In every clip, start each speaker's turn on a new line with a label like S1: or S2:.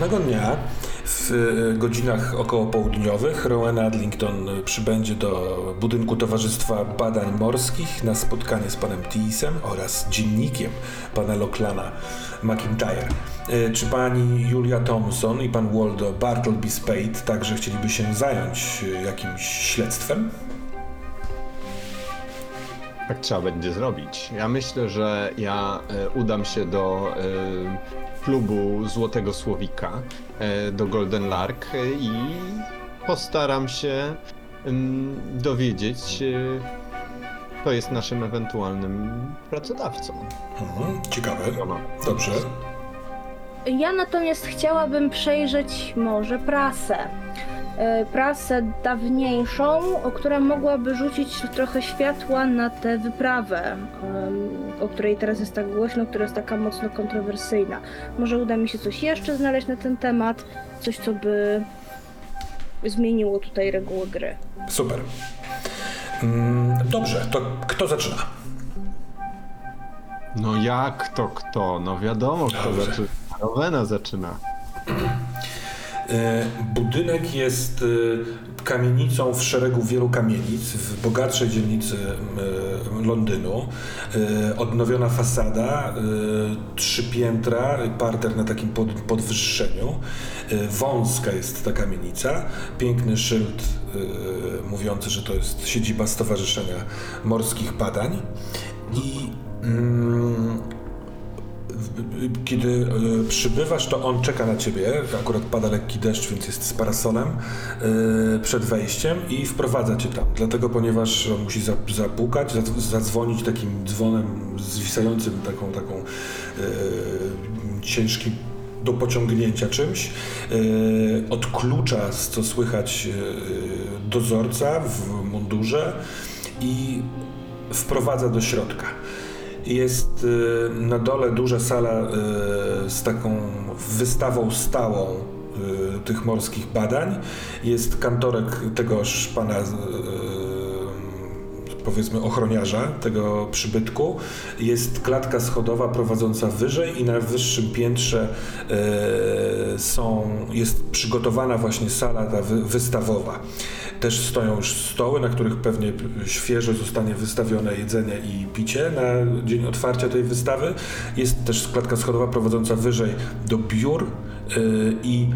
S1: następnego dnia w godzinach około południowych Rowena Adlington przybędzie do budynku Towarzystwa Badań Morskich na spotkanie z panem Teesem oraz dziennikiem pana Locklana McIntyre. E, czy pani Julia Thompson i pan Waldo Bartleby Spade także chcieliby się zająć jakimś śledztwem?
S2: Tak trzeba będzie zrobić. Ja myślę, że ja e, udam się do e, klubu Złotego Słowika, e, do Golden Lark i postaram się mm, dowiedzieć, kto jest naszym ewentualnym pracodawcą.
S1: Mhm, ciekawe. Dobrze.
S3: Ja natomiast chciałabym przejrzeć może prasę. E, prasę dawniejszą, o która mogłaby rzucić trochę światła na tę wyprawę, o której teraz jest tak głośno, która jest taka mocno kontrowersyjna. Może uda mi się coś jeszcze znaleźć na ten temat, coś co by zmieniło tutaj reguły gry.
S1: Super. Mm, Dobrze, to kto zaczyna?
S2: No jak to kto? No wiadomo kto
S1: Dobrze.
S2: zaczyna. Rowena zaczyna.
S1: E, Budynek jest e, kamienicą w szeregu wielu kamienic w bogatszej dzielnicy e, Londynu. Odnowiona fasada, trzy piętra, parter na takim pod, podwyższeniu. Wąska jest ta kamienica. Piękny szyld mówiący, że to jest siedziba Stowarzyszenia Morskich Badań. I mm, kiedy e, przybywasz, to on czeka na ciebie. Akurat pada lekki deszcz, więc jest z parasolem e, przed wejściem i wprowadza cię tam. Dlatego, ponieważ on musi za- zapukać, zadz- zadzwonić takim dzwonem zwisającym taką, taką e, ciężkim do pociągnięcia czymś. Odklucza, co słychać, dozorca w mundurze i wprowadza do środka. Jest y, na dole duża sala y, z taką wystawą stałą y, tych morskich badań. Jest kantorek tegoż pana, powiedzmy, ochroniarza tego przybytku. Jest klatka schodowa prowadząca wyżej i na wyższym piętrze y, są, jest przygotowana właśnie sala ta wy, wystawowa. Też stoją już stoły, na których pewnie świeżo zostanie wystawione jedzenie i picie na dzień otwarcia tej wystawy. Jest też klatka schodowa prowadząca wyżej do biur yy, i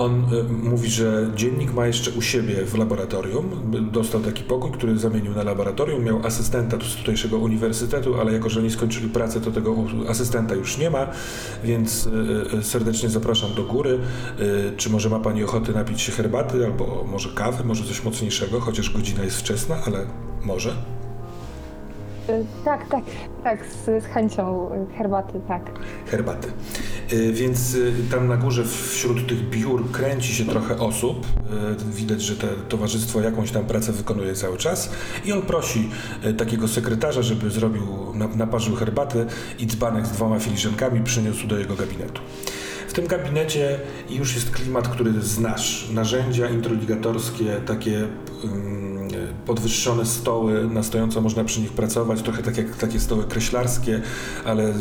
S1: on y, mówi, że dziennik ma jeszcze u siebie w laboratorium. Dostał taki pokój, który zamienił na laboratorium. Miał asystenta z tutejszego uniwersytetu, ale jako, że oni skończyli pracę, to tego asystenta już nie ma, więc y, y, serdecznie zapraszam do góry. Czy może ma Pani ochoty napić się herbaty, albo może kawy, może coś mocniejszego, chociaż godzina jest wczesna, ale może.
S4: Y, Tak, tak, tak, z, z chęcią herbaty, tak.
S1: herbaty. Y, Więc y, tam na górze wśród tych biur kręci się trochę osób. Widać, że to towarzystwo jakąś tam pracę wykonuje cały czas. I on prosi takiego sekretarza, żeby zrobił, na- naparzył herbatę i dzbanek z dwoma filiżankami przyniósł do jego gabinetu. W tym gabinecie już jest klimat, który znasz. Narzędzia introligatorskie, takie podwyższone stoły, na stojąco można przy nich pracować, trochę tak jak takie stoły kreślarskie, ale z,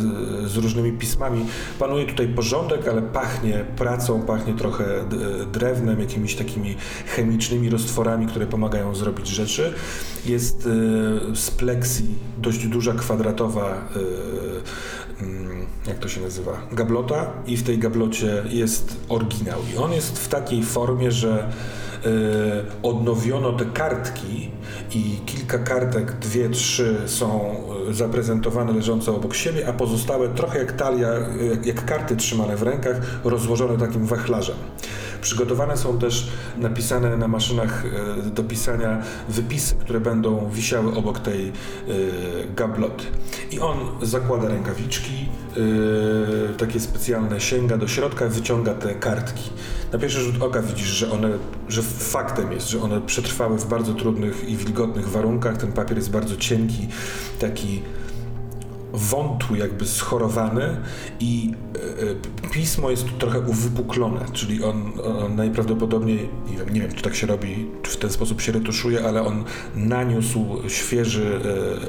S1: z różnymi pismami. Panuje tutaj porządek, ale pachnie pracą, pachnie trochę drewnem, jakimiś takimi chemicznymi roztworami, które pomagają zrobić rzeczy. Jest y, z pleksji dość duża kwadratowa y, mm, jak to się nazywa, gablota i w tej gablocie jest oryginał. I on jest w takiej formie, że y, odnowiono te kartki i kilka kartek, dwie, trzy są y, zaprezentowane leżące obok siebie, a pozostałe trochę jak talia, jak, jak karty trzymane w rękach, rozłożone takim wachlarzem. Przygotowane są też napisane na maszynach e, do pisania wypisy, które będą wisiały obok tej e, gabloty. I on zakłada rękawiczki, e, takie specjalne, sięga do środka, wyciąga te kartki. Na pierwszy rzut oka widzisz, że one, że faktem jest, że one przetrwały w bardzo trudnych i wilgotnych warunkach. Ten papier jest bardzo cienki, taki wątły, jakby schorowany i e, e, pismo jest tu trochę uwypuklone, czyli on, on najprawdopodobniej, nie wiem, nie wiem, czy tak się robi, czy w ten sposób się retuszuje, ale on naniósł świeży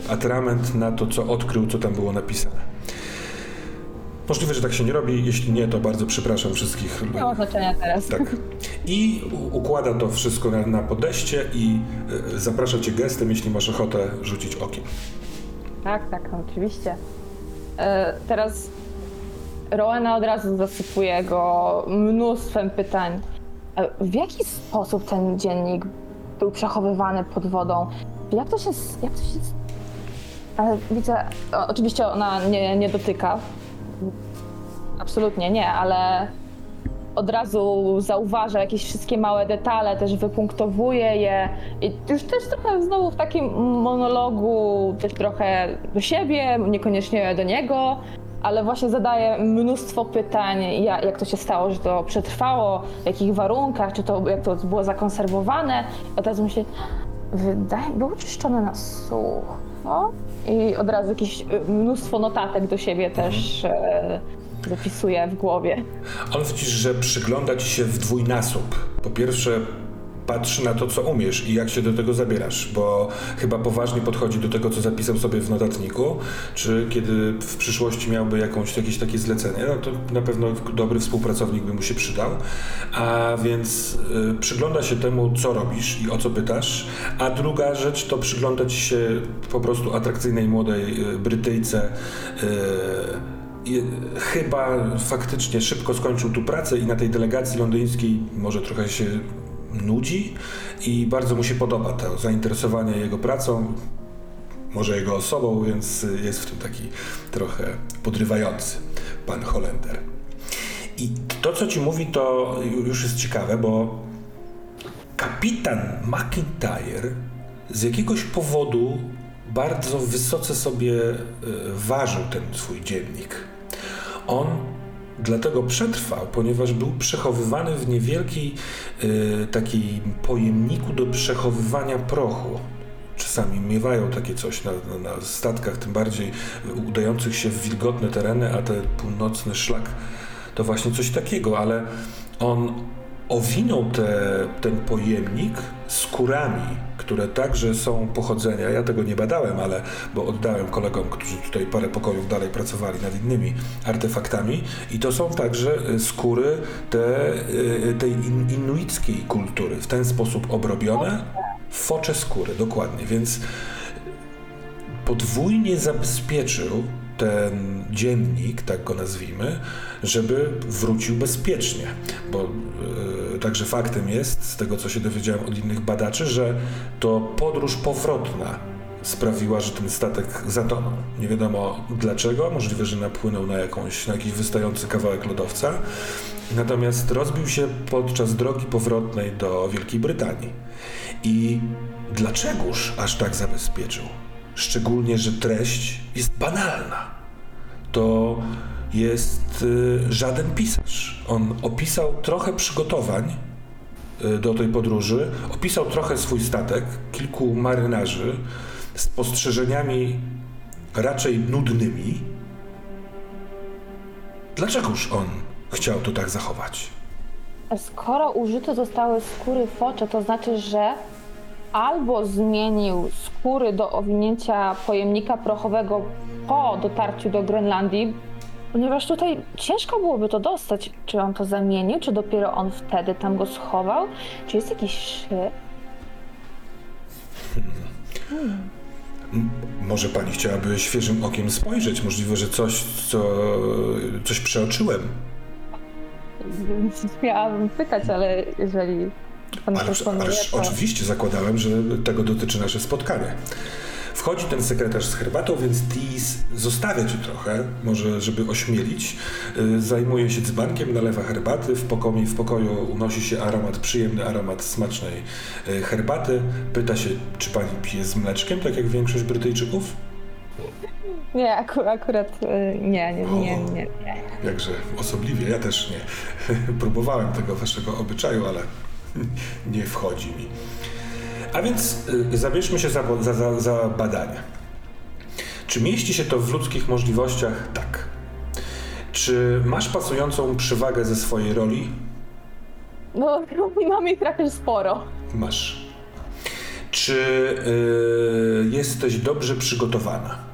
S1: e, atrament na to, co odkrył, co tam było napisane. Możliwe, że tak się nie robi. Jeśli nie, to bardzo przepraszam wszystkich.
S4: Nie ma znaczenia teraz.
S1: Tak. I układa to wszystko na, na podejście i zaprasza cię gestem, jeśli masz ochotę rzucić okiem.
S4: Tak, tak, oczywiście. E, teraz Rowena od razu zasypuje go mnóstwem pytań. E, w jaki sposób ten dziennik był przechowywany pod wodą? Jak to się... Jak to się... Ale widzę... Oczywiście ona nie, nie dotyka. Absolutnie nie, ale od razu zauważa jakieś wszystkie małe detale, też wypunktowuje je i już też trochę znowu w takim monologu, też trochę do siebie, niekoniecznie do niego, ale właśnie zadaje mnóstwo pytań, ja- jak to się stało, że to przetrwało, w jakich warunkach, czy to, jak to było zakonserwowane. Od razu myślę, wydaje, było czyszczone na sucho i od razu jakieś y, mnóstwo notatek do siebie też e, zapisuje w głowie.
S1: Ale widzisz, że przygląda ci się w dwójnasób. Po pierwsze, patrzy na to, co umiesz i jak się do tego zabierasz, bo chyba poważnie podchodzi do tego, co zapisał sobie w notatniku, czy kiedy w przyszłości miałby jakąś, jakieś takie zlecenie, no to na pewno dobry współpracownik by mu się przydał. A więc y, przygląda się temu, co robisz i o co pytasz, a druga rzecz to przygląda ci się po prostu atrakcyjnej młodej y, Brytyjce, y, i chyba faktycznie szybko skończył tu pracę i na tej delegacji londyńskiej może trochę się nudzi i bardzo mu się podoba to zainteresowanie jego pracą, może jego osobą, więc jest w tym taki trochę podrywający pan Holender. I to, co ci mówi, to już jest ciekawe, bo kapitan McIntyre z jakiegoś powodu bardzo wysoce sobie e, ważył ten swój dziennik. On dlatego przetrwał, ponieważ był przechowywany w niewielkiej e, takiej pojemniku do przechowywania prochu. Czasami miewają takie coś na, na statkach, tym bardziej udających się w wilgotne tereny, a ten północny szlak to właśnie coś takiego, ale on owinął te, ten pojemnik skórami, które także są pochodzenia. Ja tego nie badałem, ale bo oddałem kolegom, którzy tutaj parę pokojów dalej pracowali nad innymi artefaktami i to są także y, skóry te, y, tej in, inuickiej kultury, w ten sposób obrobione. Focze skóry, dokładnie, więc podwójnie zabezpieczył ten dziennik, tak go nazwijmy, żeby wrócił bezpiecznie. Bo e, także faktem jest, z tego co się dowiedziałem od innych badaczy, że to podróż powrotna sprawiła, że ten statek zatonął. Nie wiadomo dlaczego, możliwe, że napłynął na, jakąś, na jakiś wystający kawałek lodowca. Natomiast rozbił się podczas drogi powrotnej do Wielkiej Brytanii. I dlaczegoż aż tak zabezpieczył? Szczególnie, że treść jest banalna. To jest y, żaden pisarz. On opisał trochę przygotowań y, do tej podróży, opisał trochę swój statek, kilku marynarzy, z spostrzeżeniami raczej nudnymi. Dlaczegoż on chciał to tak zachować?
S4: Skoro użyte zostały skóry focze, to znaczy, że albo zmienił skóry do owinięcia pojemnika prochowego po dotarciu do Grenlandii, ponieważ tutaj ciężko byłoby to dostać. Czy on to zamienił, czy dopiero on wtedy tam go schował? Czy jest jakiś szyb?
S1: M- Może pani chciałaby świeżym okiem spojrzeć? Możliwe, że coś, co, coś przeoczyłem.
S4: Miałabym pytać, ale jeżeli pan
S1: Ależ,
S4: proponuje,
S1: ależ
S4: to...
S1: oczywiście zakładałem, że tego dotyczy nasze spotkanie. Wchodzi ten sekretarz z herbatą, więc Tis zostawia cię trochę, może żeby ośmielić. Y, Zajmuje się dzbankiem, nalewa herbaty. W pokoju, w pokoju unosi się aromat, przyjemny aromat smacznej y, herbaty. Pyta się, czy pani pije z mleczkiem, tak jak większość Brytyjczyków?
S4: Nie, aku, akurat y, nie, nie, nie, nie, nie.
S1: Jakże osobliwie, ja też nie. Próbowałem tego waszego obyczaju, ale nie wchodzi mi. A więc y, zabierzmy się za, za, za, badania. Czy mieści się to w ludzkich możliwościach? Tak. Czy masz pasującą przywagę ze swojej roli?
S4: No, mam ich trochę sporo.
S1: Masz. Czy y, jesteś dobrze przygotowana?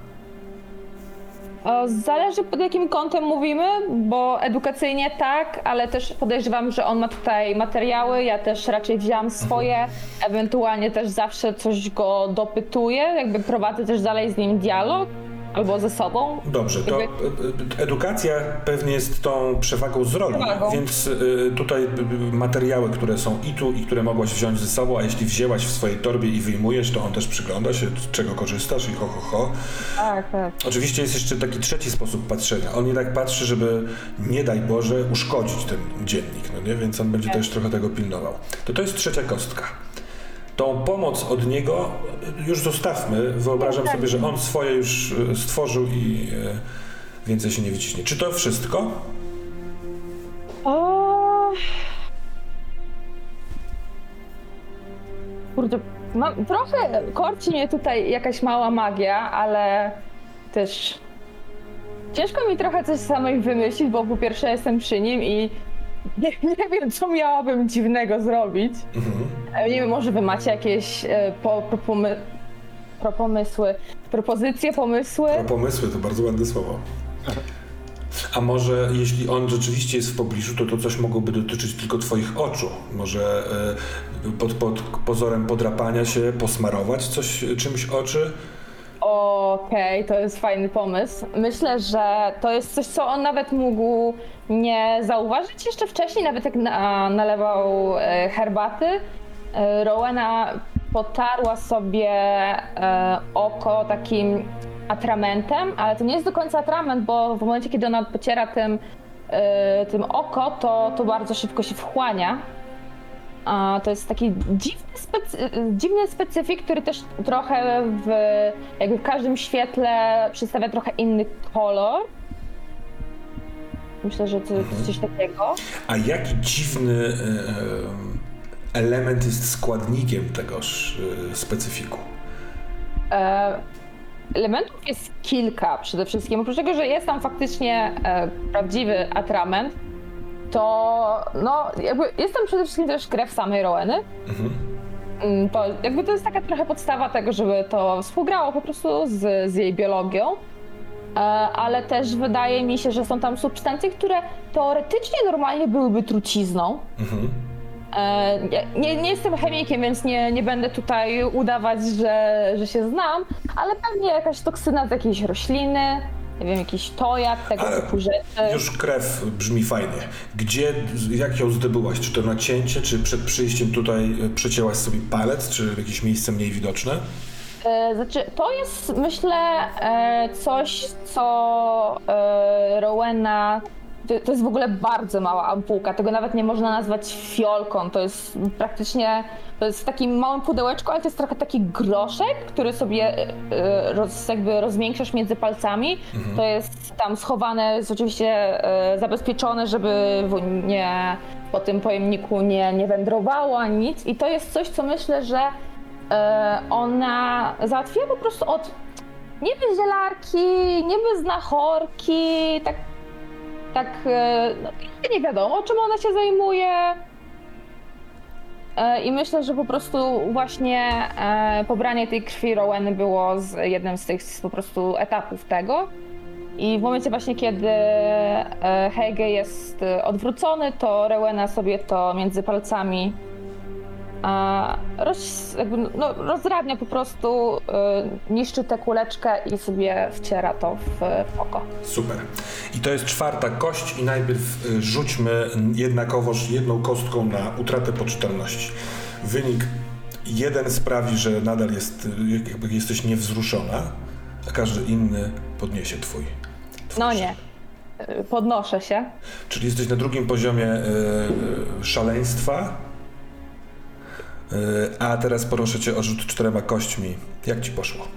S4: O, Zależy pod jakim kątem mówimy, bo edukacyjnie tak, ale też podejrzewam, że on ma tutaj materiały, ja też raczej wzięłam swoje, ewentualnie też zawsze coś go dopytuję, jakby prowadzę też dalej z nim dialog, albo ze sobą.
S1: Dobrze, to e, e, edukacja pewnie jest tą przewagą z roli,
S4: Przewagą.
S1: więc e, tutaj materiały, które są i tu, i które mogłaś wziąć ze sobą, a jeśli wzięłaś w swojej torbie i wyjmujesz, to on też przygląda się, z czego korzystasz i ho, ho, ho.
S4: Tak, tak.
S1: Oczywiście jest jeszcze taki trzeci sposób patrzenia. On jednak patrzy, żeby nie daj Boże uszkodzić ten dziennik, no nie? Więc on będzie też trochę tego pilnował. To to jest trzecia kostka. Tą pomoc od niego już zostawmy. Wyobrażam sobie, że on swoje już y, stworzył i y, więcej się nie wyciśnie. Czy to wszystko?
S4: O... Kurde, mam, trochę korci mnie tutaj jakaś mała magia, ale też ciężko mi trochę coś samej wymyślić, bo po pierwsze jestem przy nim i nie, nie wiem, co miałabym dziwnego zrobić. E, Nie wiem, może wy macie jakieś e, po, pro, pomy, pro pomysły, propozycje, pomysły?
S1: Pomysły to bardzo ładne słowo. A może jeśli on rzeczywiście jest w pobliżu, to to coś mogłoby dotyczyć tylko twoich oczu. Może y, pod, pod pozorem podrapania się posmarować coś czymś oczy?
S4: Okej, to jest fajny pomysł. Myślę, że to jest coś, co on nawet mógł nie zauważyć jeszcze wcześniej, nawet jak na, nalewał e, herbaty. E, Rowena potarła sobie e, oko takim atramentem, ale to nie jest do końca atrament, bo w momencie, kiedy ona pociera tym, e, tym oko, to, to bardzo szybko się wchłania. A to jest taki dziwny, specy, dziwny specyfik, który też trochę w, jakby w każdym świetle przedstawia trochę inny kolor. Myślę, że to jest coś takiego.
S1: A jaki dziwny y, y, element jest składnikiem tegoż y, specyfiku?
S4: E, elementów jest kilka przede wszystkim. Oprócz tego, że jest tam faktycznie e, prawdziwy atrament, to no, jakby jest tam przede wszystkim też krew samej Roweny. Mm, To jakby to jest taka trochę podstawa tego, żeby to współgrało po prostu z, z jej biologią. E, Ale też wydaje mi się, że są tam substancje, które teoretycznie normalnie byłyby trucizną.
S1: Mhm.
S4: E, Nie, nie, jestem chemikiem, więc nie, nie będę tutaj udawać, że, że się znam, ale pewnie jakaś toksyna z jakiejś rośliny, nie wiem, jakiś tojak, tego
S1: Ale
S4: typu rzeczy.
S1: Już krew brzmi fajnie. Gdzie, jak ją zdobyłaś? Czy to na cięcie, czy przed przyjściem tutaj przecięłaś sobie palec, czy jakieś miejsce mniej widoczne?
S4: E, Znaczy, to jest myślę e, coś, co Rowena. To, jest w ogóle bardzo mała ampułka. Tego nawet nie można nazwać fiolką. To jest praktycznie. To jest w takim małym pudełeczku, ale to jest trochę taki groszek, który sobie e, e, roz, jakby rozmiększasz między palcami. To jest tam schowane, jest oczywiście e, zabezpieczone, żeby nie po tym pojemniku nie, nie wędrowało ani nic. I to jest coś, co myślę, że ona załatwiła po prostu od niby zielarki, niby znachorki, tak, tak e, no, nie wiadomo, czym ona się zajmuje. E, I myślę, że po prostu właśnie e, pobranie tej krwi Roweny było z jednym z tych po prostu etapów tego. I w momencie właśnie, kiedy Hege jest odwrócony, to Rowena sobie to między palcami roz, jakby, no, rozdrabnia po prostu, y, niszczy tę kuleczkę i sobie wciera to w, w oko.
S1: Super. I to jest czwarta kość i najpierw y, rzućmy jednakowoż jedną kostką na utratę poczytalności. Wynik jeden sprawi, że nadal jest, y, jakby jesteś niewzruszona, a każdy inny podniesie twój. twój
S4: No nie, podnoszę się.
S1: Czyli jesteś na drugim poziomie y, szaleństwa. Y, a teraz proszę cię o rzut czterema kośćmi. Jak ci poszło?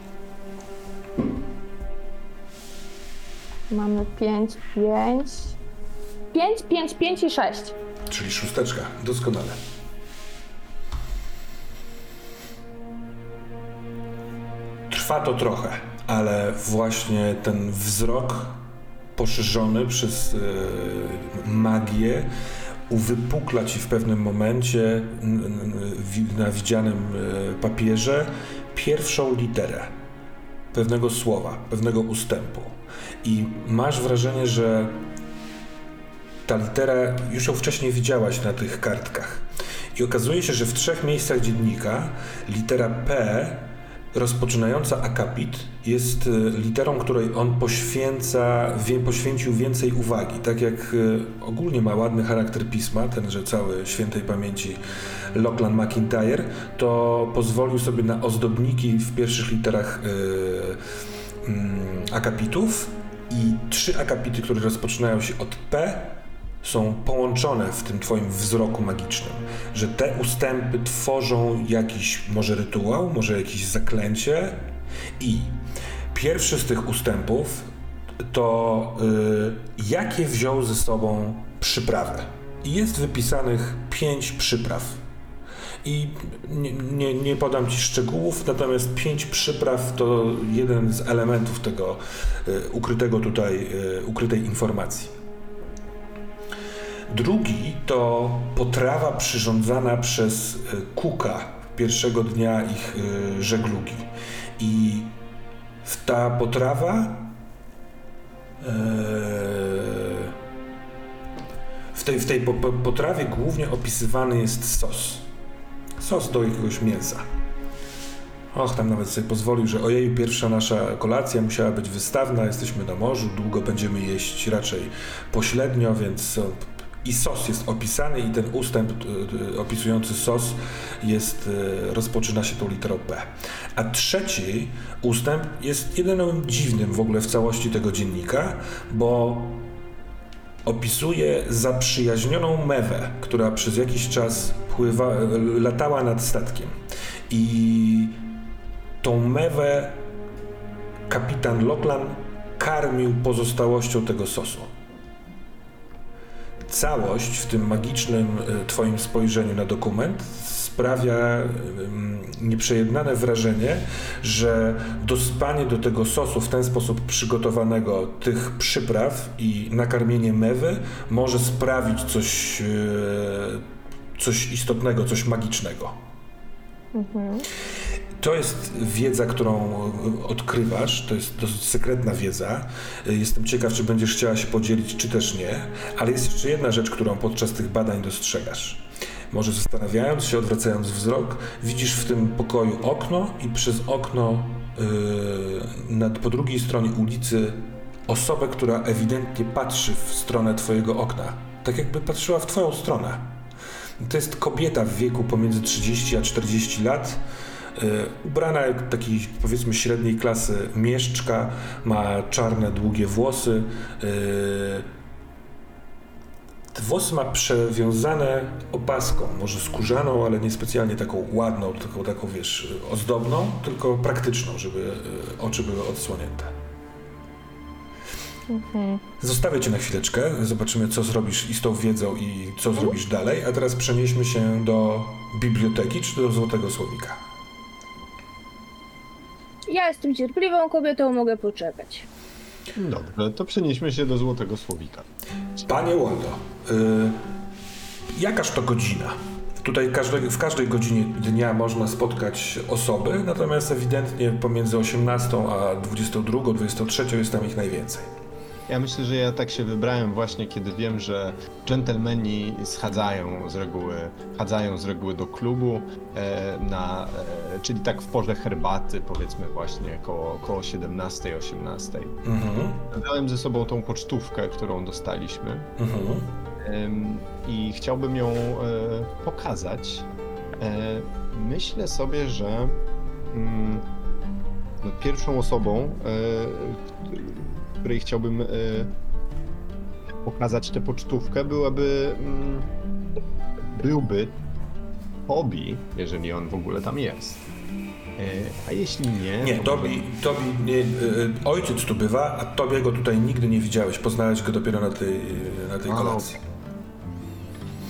S4: Mamy 5, 5, 5, 5, 5 i 6.
S1: Czyli szósteczka. Doskonale. Trwa to trochę, ale właśnie ten wzrok poszerzony przez e, magię uwypukla ci w pewnym momencie na widzianym e, papierze pierwszą literę. pewnego słowa, pewnego ustępu. I masz wrażenie, że ta litera już ją wcześniej widziałaś na tych kartkach. I okazuje się, że w trzech miejscach dziennika litera P rozpoczynająca akapit jest y, literą, której on poświęca, wie, poświęcił więcej uwagi. Tak jak y, ogólnie ma ładny charakter pisma, tenże cały świętej pamięci Lachlan McIntyre, to pozwolił sobie na ozdobniki w pierwszych literach y, mm, akapitów i trzy akapity, które rozpoczynają się od P, są połączone w tym twoim wzroku magicznym, że te ustępy tworzą jakiś może rytuał, może jakieś zaklęcie i pierwszy z tych ustępów to y, jakie wziął ze sobą przyprawy. I jest wypisanych pięć przypraw. I nie, nie, nie podam Ci szczegółów, natomiast pięć przypraw to jeden z elementów tego y, ukrytego tutaj, y, ukrytej informacji. Drugi to potrawa przyrządzana przez y, Kuka pierwszego dnia ich y, żeglugi. I ta potrawa e, w tej, w tej po- po- potrawie głównie opisywany jest sos. Sos do jakiegoś mięsa. Och, tam nawet sobie pozwolił, że ojeju, pierwsza nasza kolacja musiała być wystawna, jesteśmy na morzu, długo będziemy jeść raczej pośrednio, więc e, i sos jest opisany i ten ustęp e, e, opisujący sos jest, e, rozpoczyna się tą literą P. A trzeci ustęp jest jedynym dziwnym w ogóle w całości tego dziennika, bo opisuje zaprzyjaźnioną mewę, która przez jakiś czas pływa, latała nad statkiem. I tą mewę kapitan Loklan karmił pozostałością tego sosu. Całość w tym magicznym e, Twoim spojrzeniu na dokument sprawia nieprzejednane wrażenie, że dospanie do tego sosu w ten sposób przygotowanego tych przypraw i nakarmienie mewy może sprawić coś, e, coś istotnego, coś magicznego. To jest wiedza, którą e, odkrywasz, to jest dosyć sekretna wiedza. E, Jestem ciekaw, czy będziesz chciała się podzielić, czy też nie, ale jest jeszcze jedna rzecz, którą podczas tych badań dostrzegasz. Może zastanawiając się, odwracając wzrok, widzisz w tym pokoju okno i przez okno yy, nad, po drugiej stronie ulicy osobę, która ewidentnie patrzy w stronę twojego okna. Tak jakby patrzyła w twoją stronę. To jest kobieta w wieku pomiędzy 30 a 40 lat, ubrana jak taki powiedzmy średniej klasy mieszczka, ma czarne, długie włosy. y, Te włosy ma przewiązane opaską, może skórzaną, ale niespecjalnie taką ładną, taką, taką wiesz, ozdobną, tylko praktyczną, żeby y, oczy były odsłonięte. Zostawię cię na chwileczkę, zobaczymy co zrobisz i z tą wiedzą i co zrobisz dalej, a teraz przenieśmy się do biblioteki czy do Złotego Słowika.
S3: Ja jestem cierpliwą kobietą, mogę poczekać.
S2: Dobrze, to przenieśmy się do Złotego Słowika.
S1: Panie Waldo, y, jakaż to godzina? Tutaj każde, w każdej godzinie dnia można spotkać osoby, natomiast ewidentnie pomiędzy 18 a 22, 23 jest tam ich najwięcej.
S2: Ja myślę, że ja tak się wybrałem właśnie, kiedy wiem, że dżentelmeni schadzają z reguły, chadzają z reguły do klubu, e, na, e, czyli tak w porze herbaty, powiedzmy właśnie koło, koło 17-18.
S1: Mhm,
S2: Dałem ze sobą tą pocztówkę, którą dostaliśmy
S1: mhm.
S2: em, i chciałbym ją e, pokazać. E, myślę sobie, że mm, no, pierwszą osobą, e, której chciałbym e, pokazać tę pocztówkę, byłaby mm, byłby Tobi, jeżeli on w ogóle tam jest. E, a jeśli nie,
S1: Nie,
S2: to może-
S1: Tobi, Tobi nie, y, ojciec tu bywa, a Tobie go tutaj nigdy nie widziałeś. Poznałeś go dopiero na tej, na tej
S2: A,
S1: kolacji.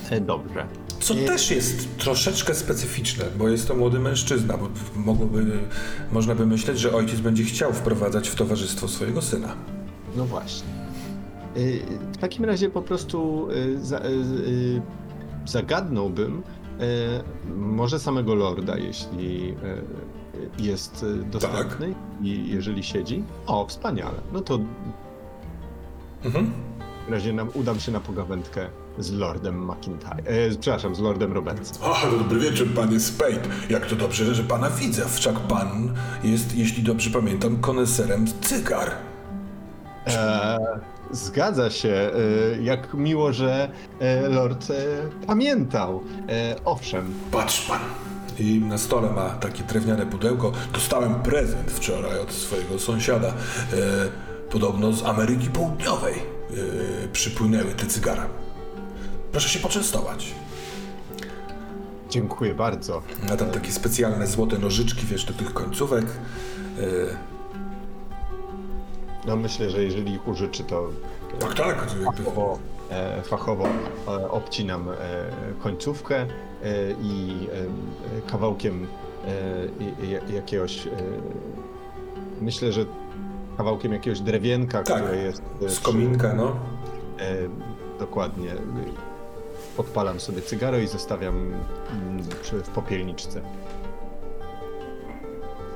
S2: E, Dobrze.
S1: Co
S2: Nie-
S1: też jest troszeczkę specyficzne, bo jest to młody mężczyzna, bo mogłoby, można by myśleć, że ojciec będzie chciał wprowadzać w towarzystwo swojego syna.
S2: No właśnie. Y, W takim razie po prostu y, y, zagadnąłbym może samego Lorda, jeśli, jest dostępny i jeżeli siedzi, o, wspaniale. No to
S1: Mhm.
S2: w razie nam udam się na pogawędkę z Lordem McIntyre. E, przepraszam, z Lordem Robertsem.
S1: O, dobry wieczór, panie Spade. Jak to dobrze, że pana widzę. Wszak pan jest, jeśli dobrze pamiętam, koneserem cygar.
S2: E, zgadza się. E, jak miło, że e, Lord e, pamiętał. E, owszem,
S1: Patrz pan. I na stole ma takie drewniane pudełko. Dostałem prezent wczoraj od swojego sąsiada. E, podobno z Ameryki Południowej przypłynęły te cygara. Proszę się poczęstować.
S2: dziękuję bardzo.
S1: Ma tam takie specjalne złote nożyczki, wiesz, do tych końcówek.
S2: No myślę, że jeżeli ich użyczy, to
S1: tak, tak.
S2: fachowo, e, fachowo e, obcinam e, końcówkę e, i e, kawałkiem e, i- i- jakiegoś. E, myślę, że kawałkiem jakiegoś drewienka,
S1: Tak,
S2: które jest. e,
S1: Z
S2: przy-
S1: kominka, no.
S2: E, dokładnie. Podpalam sobie cygaro i zostawiam mm, przy, w popielniczce.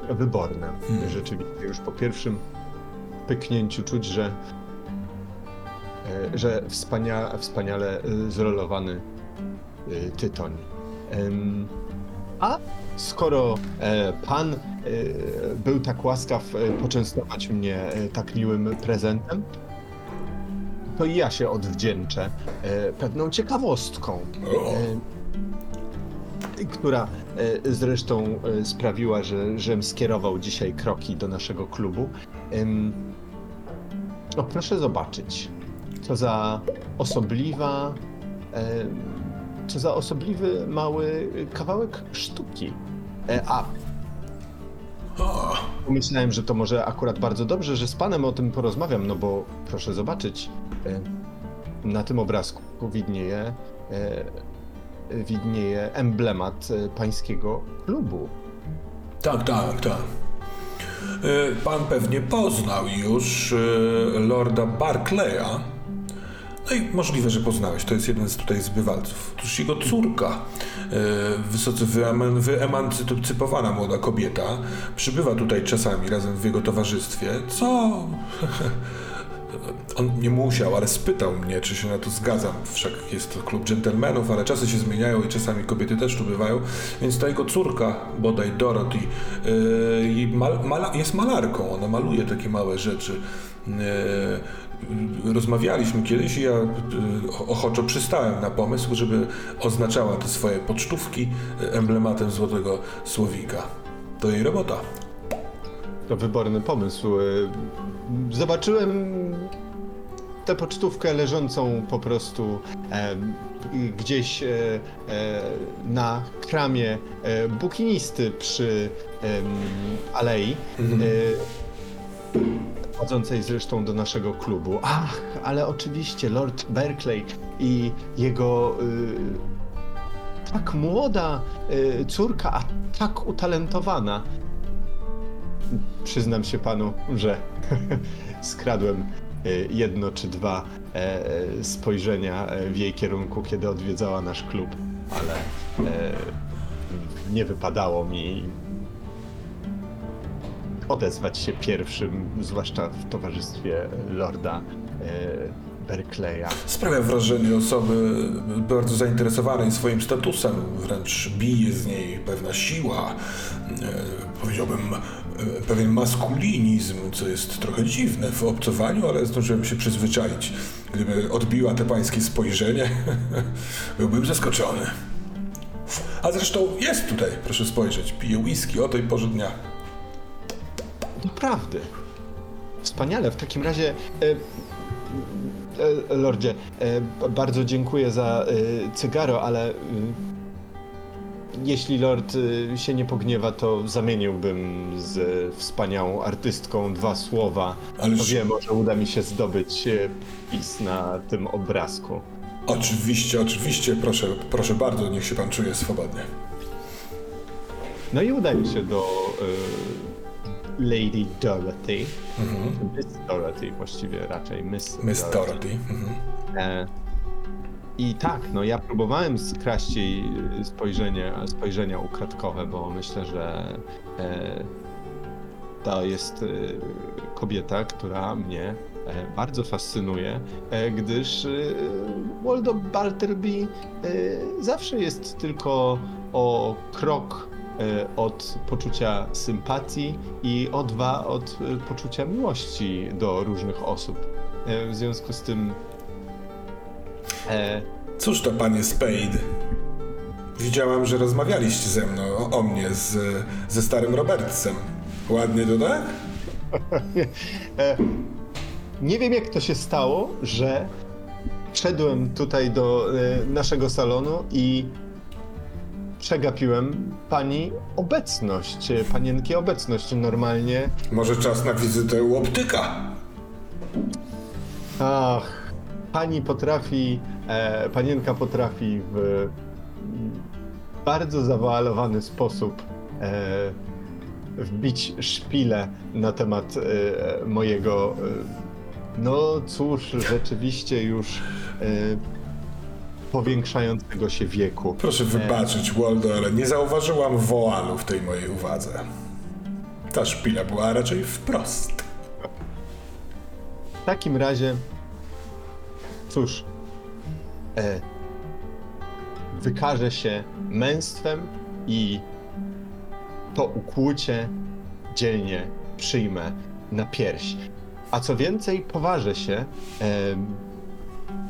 S2: Wyborne.
S1: Hmm.
S2: Rzeczywiście już po pierwszym pyknięciu czuć, że, e, że wspania, wspaniale e, zrolowany e, tytoń. A skoro pan był tak łaskaw poczęstować mnie tak miłym prezentem, to i ja się odwdzięczę pewną ciekawostką, która zresztą sprawiła, że, żem skierował dzisiaj kroki do naszego klubu. No proszę zobaczyć, co za osobliwa, em, co za osobliwy mały kawałek sztuki. E, A Pomyślałem, że to może akurat bardzo dobrze, że z panem o tym porozmawiam, no bo proszę zobaczyć, e, na tym obrazku widnieje, e, widnieje emblemat e, pańskiego klubu.
S1: tak, tak, tak. E, Pan pewnie poznał już e, lorda Barclaya. No i możliwe, że poznałeś. To jest jeden z tutaj zbywalców. Otóż jego córka, e, wysoce wyeman- wyemancypowana młoda kobieta, przybywa tutaj czasami razem w jego towarzystwie, co... On nie musiał, ale spytał mnie, czy się na to zgadzam. Wszak jest to klub dżentelmenów, ale czasy się zmieniają i czasami kobiety też tu bywają. Więc ta jego córka, bodaj Dorothy, yy, mal, mala, jest malarką. Ona maluje takie małe rzeczy. Yy, rozmawialiśmy kiedyś i ja yy, ochoczo przystałem na pomysł, żeby oznaczała te swoje pocztówki emblematem złotego słowika. To jej robota.
S2: To wyborny pomysł. E, Zobaczyłem tę pocztówkę leżącą po prostu e, gdzieś e, e, na kramie e, bukinisty przy em, alei. E, Chodzącej zresztą do naszego klubu. Ach, ale oczywiście Lord Berkeley i jego y, tak młoda y, córka, a tak utalentowana. Przyznam się panu, że skradłem y, jedno czy dwa e, e, spojrzenia e, w jej kierunku, kiedy odwiedzała nasz klub, ale e, nie wypadało mi odezwać się pierwszym, zwłaszcza w towarzystwie lorda e, Berkeleya.
S1: Sprawia wrażenie osoby bardzo zainteresowanej swoim statusem, wręcz bije z niej pewna siła, e, powiedziałbym e, pewien maskulinizm, co jest trochę dziwne w obcowaniu, ale zdążyłem się przyzwyczaić. Gdyby odbiła te pańskie spojrzenie, byłbym zaskoczony. A zresztą jest tutaj, proszę spojrzeć, pije whisky o tej porze dnia.
S2: Doprawdy. Wspaniale. W takim razie, e, lordzie, e, bardzo dziękuję za e, cygaro, ale e, jeśli lord e, się nie pogniewa, to zamieniłbym z wspaniałą artystką dwa słowa.
S1: Ależ-
S2: Kto wie, może uda mi się zdobyć e, pis na tym obrazku.
S1: Oczywiście, oczywiście, proszę, proszę bardzo, niech się pan czuje swobodnie.
S2: No i udaję się do e, Lady Dorothy. Miss Dorothy właściwie raczej, Miss,
S1: Miss Dorothy. Mhm.
S2: E, I tak, no ja próbowałem skraść jej spojrzenie, spojrzenia ukradkowe, bo myślę, że e, to jest y, kobieta, która mnie e, bardzo fascynuje, e, gdyż y, Waldo Balterby zawsze jest tylko o krok e, od poczucia sympatii i o dwa od e, poczucia miłości do różnych osób. E, W związku z tym e,
S1: Cóż to, panie Spade? Widziałam, że rozmawialiście ze mną o, o mnie z, ze starym Robertsem. Ładnie to tak?
S2: Nie wiem, jak to się stało, że wszedłem tutaj do e, naszego salonu i przegapiłem pani obecność, e, panienki obecność. Normalnie.
S1: Może czas na wizytę u optyka?
S2: Ach, pani potrafi, e, panienka potrafi w mm, bardzo zawoalowany sposób e, wbić szpilę na temat e, mojego, e, no cóż, rzeczywiście już e, powiększającego się wieku.
S1: Proszę wybaczyć, Waldo, ale nie zauważyłam woalu w tej mojej uwadze. Ta szpila była raczej wprost.
S2: W takim razie, cóż, e, wykaże się męstwem i to ukłucie dzielnie przyjmę na pierś. A co więcej, poważę się em,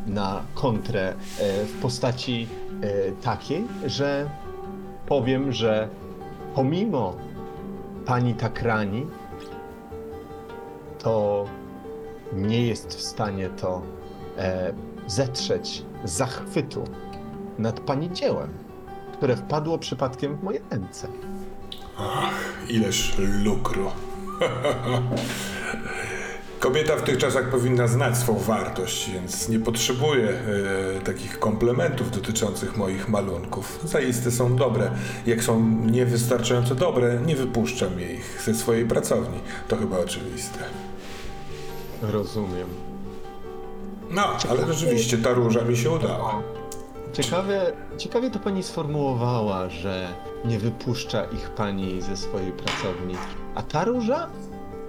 S2: na kontrę e, w postaci e, takiej, że powiem, że pomimo pani Takrani, to nie jest w stanie to e, zetrzeć zachwytu nad pani dziełem, które wpadło przypadkiem w moje ręce.
S1: Ileż lukru. Kobieta w tych czasach powinna znać swą wartość, więc nie potrzebuje e, takich komplementów dotyczących moich malunków. Zaiste są dobre. Jak są niewystarczająco dobre, nie wypuszczam je ich ze swojej pracowni. To chyba oczywiste.
S2: Rozumiem.
S1: No, ale rzeczywiście ta róża mi się udała.
S2: Ciekawe, ciekawie to pani sformułowała, że nie wypuszcza ich pani ze swojej pracowni. A ta róża?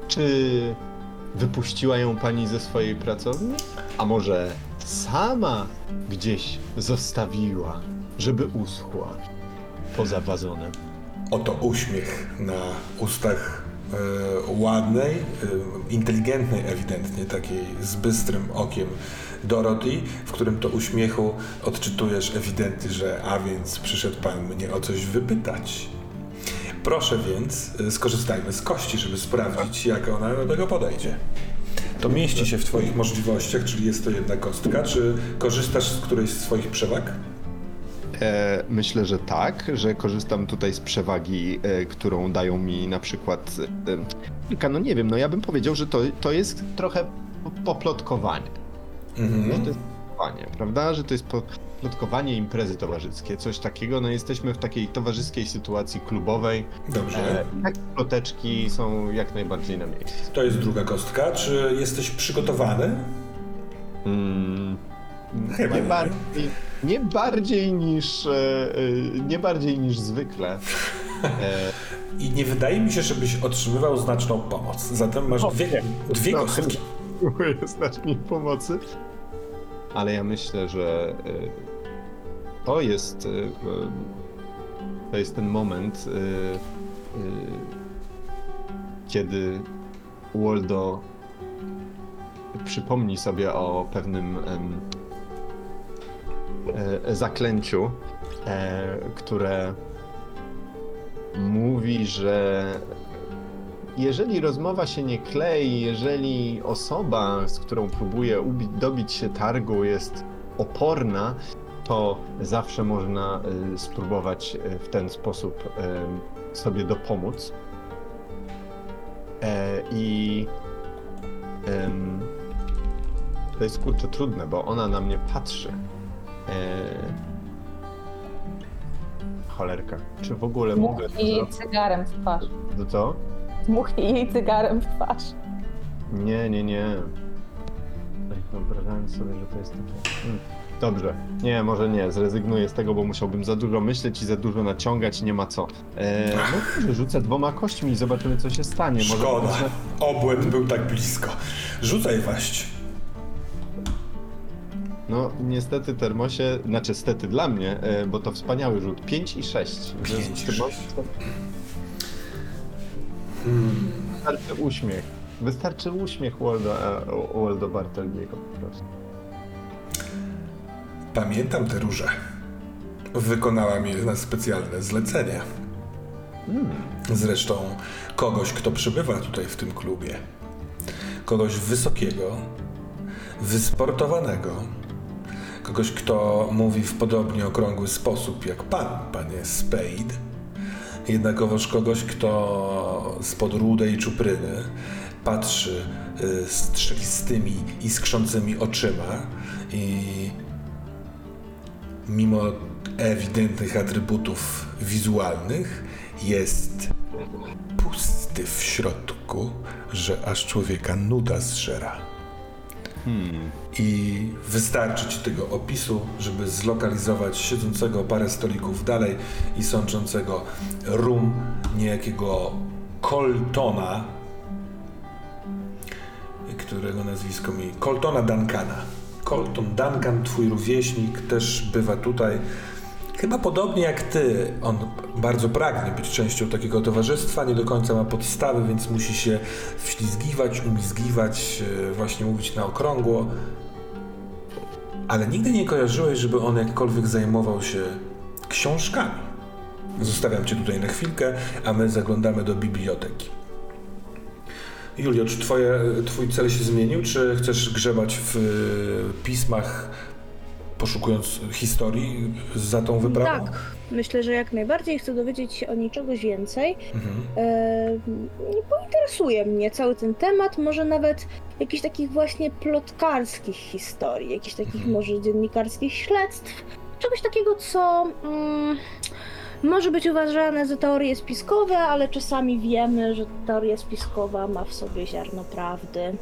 S2: Czy wypuściła ją pani ze swojej pracowni? A może sama gdzieś zostawiła, żeby uschła poza wazonem?
S1: Oto uśmiech na ustach e, ładnej, e, inteligentnej ewidentnie, takiej z bystrym okiem Dorothy, w którym to uśmiechu odczytujesz ewidentnie, że a więc przyszedł pan mnie o coś wypytać. Proszę więc, e, skorzystajmy z kości, żeby sprawdzić, jak ona do tego podejdzie. To mieści się w twoich możliwościach, czyli jest to jedna kostka. Czy korzystasz z którejś z swoich przewag?
S2: E, myślę, że tak, że korzystam tutaj z przewagi, e, którą dają mi na przykład. E, no nie wiem, no ja bym powiedział, że to, to jest trochę po- poplotkowanie.
S1: Mhm.
S2: Że to jest plotkowanie, prawda? Że to jest poplotkowanie imprezy towarzyskie, coś takiego. No jesteśmy w takiej towarzyskiej sytuacji klubowej.
S1: Dobrze.
S2: E, takie ploteczki są jak najbardziej na miejscu.
S1: To jest druga kostka. Czy jesteś przygotowany?
S2: Mm,
S1: Chyba
S2: nie,
S1: nie.
S2: bardziej, nie bardziej niż. E, e, nie bardziej niż zwykle. E,
S1: I nie wydaje mi się, żebyś otrzymywał znaczną pomoc. Zatem masz dwie, dwie
S2: No,
S1: kostki.
S2: Mi pomocy. Ale ja myślę, że to jest y, y, to jest ten moment, y, kiedy Waldo przypomni sobie o pewnym e, zaklęciu, e, które mówi, że jeżeli rozmowa się nie klei, jeżeli osoba, z którą próbuje dobić się targu, jest oporna, to zawsze można y, spróbować y, w ten sposób y, sobie dopomóc. E, I to jest kurczę trudne, bo ona na mnie patrzy. E, cholerka. Czy w ogóle mogę.
S4: Dmuchnij jej cygarem w twarz.
S2: To co?
S4: Dmuchnij jej cygarem w twarz.
S2: Nie, nie, nie. Tak Wyobrażałem sobie, że to jest takie. Dobrze. Nie, może nie, zrezygnuję z tego, bo musiałbym za dużo myśleć i za dużo naciągać i nie ma co. Eee, no dobrze, rzucę dwoma kośćmi i zobaczymy, co się stanie. Może
S1: Szkoda.
S2: może-
S1: Obłęd był tak blisko. Rzucaj waść.
S2: No, niestety termosie, znaczy stety dla mnie, e, bo to wspaniały rzut. 5 i 6.
S1: Pięć i sześć.
S2: Wystarczy uśmiech. Wystarczy uśmiech Walda, e, Waldo Bartelmiego po prostu.
S1: Pamiętam tę różę. Wykonałam je na specjalne zlecenie. Zresztą kogoś, kto przybywa tutaj w tym klubie. Kogoś wysokiego, wysportowanego. Kogoś, kto mówi w podobnie okrągły sposób jak pan, panie Spade. Jednakowoż kogoś, kto spod rudej czupryny patrzy y, strzelistymi, iskrzącymi oczyma i mimo ewidentnych atrybutów wizualnych, jest pusty w środku, że aż człowieka nuda zżera. I wystarczy ci tego opisu, żeby zlokalizować siedzącego parę stolików dalej i sączącego rum niejakiego Coltona, którego nazwisko mi... Coltona Duncana. Colton Duncan, twój rówieśnik, też bywa tutaj. Chyba podobnie jak ty, on bardzo pragnie być częścią takiego towarzystwa, nie do końca ma podstawy, więc musi się wślizgiwać, umizgiwać, e, właśnie mówić na okrągło. Ale nigdy nie kojarzyłeś, żeby on jakkolwiek zajmował się książkami. Zostawiam cię tutaj na chwilkę, a my zaglądamy do biblioteki. Julio, czy twoje, twój cel się zmienił, czy chcesz grzebać w y, pismach, poszukując historii za tą wyprawą?
S3: Tak, myślę, że jak najbardziej chcę dowiedzieć się o niej czegoś więcej.
S1: Mhm.
S3: E, pointeresuje mnie cały ten temat, może nawet jakichś takich właśnie plotkarskich historii, jakichś takich
S1: Mhm.
S3: może dziennikarskich śledztw, czegoś takiego, co mm, może być uważane za teorie spiskowe, ale czasami wiemy, że teoria spiskowa ma w sobie ziarno prawdy.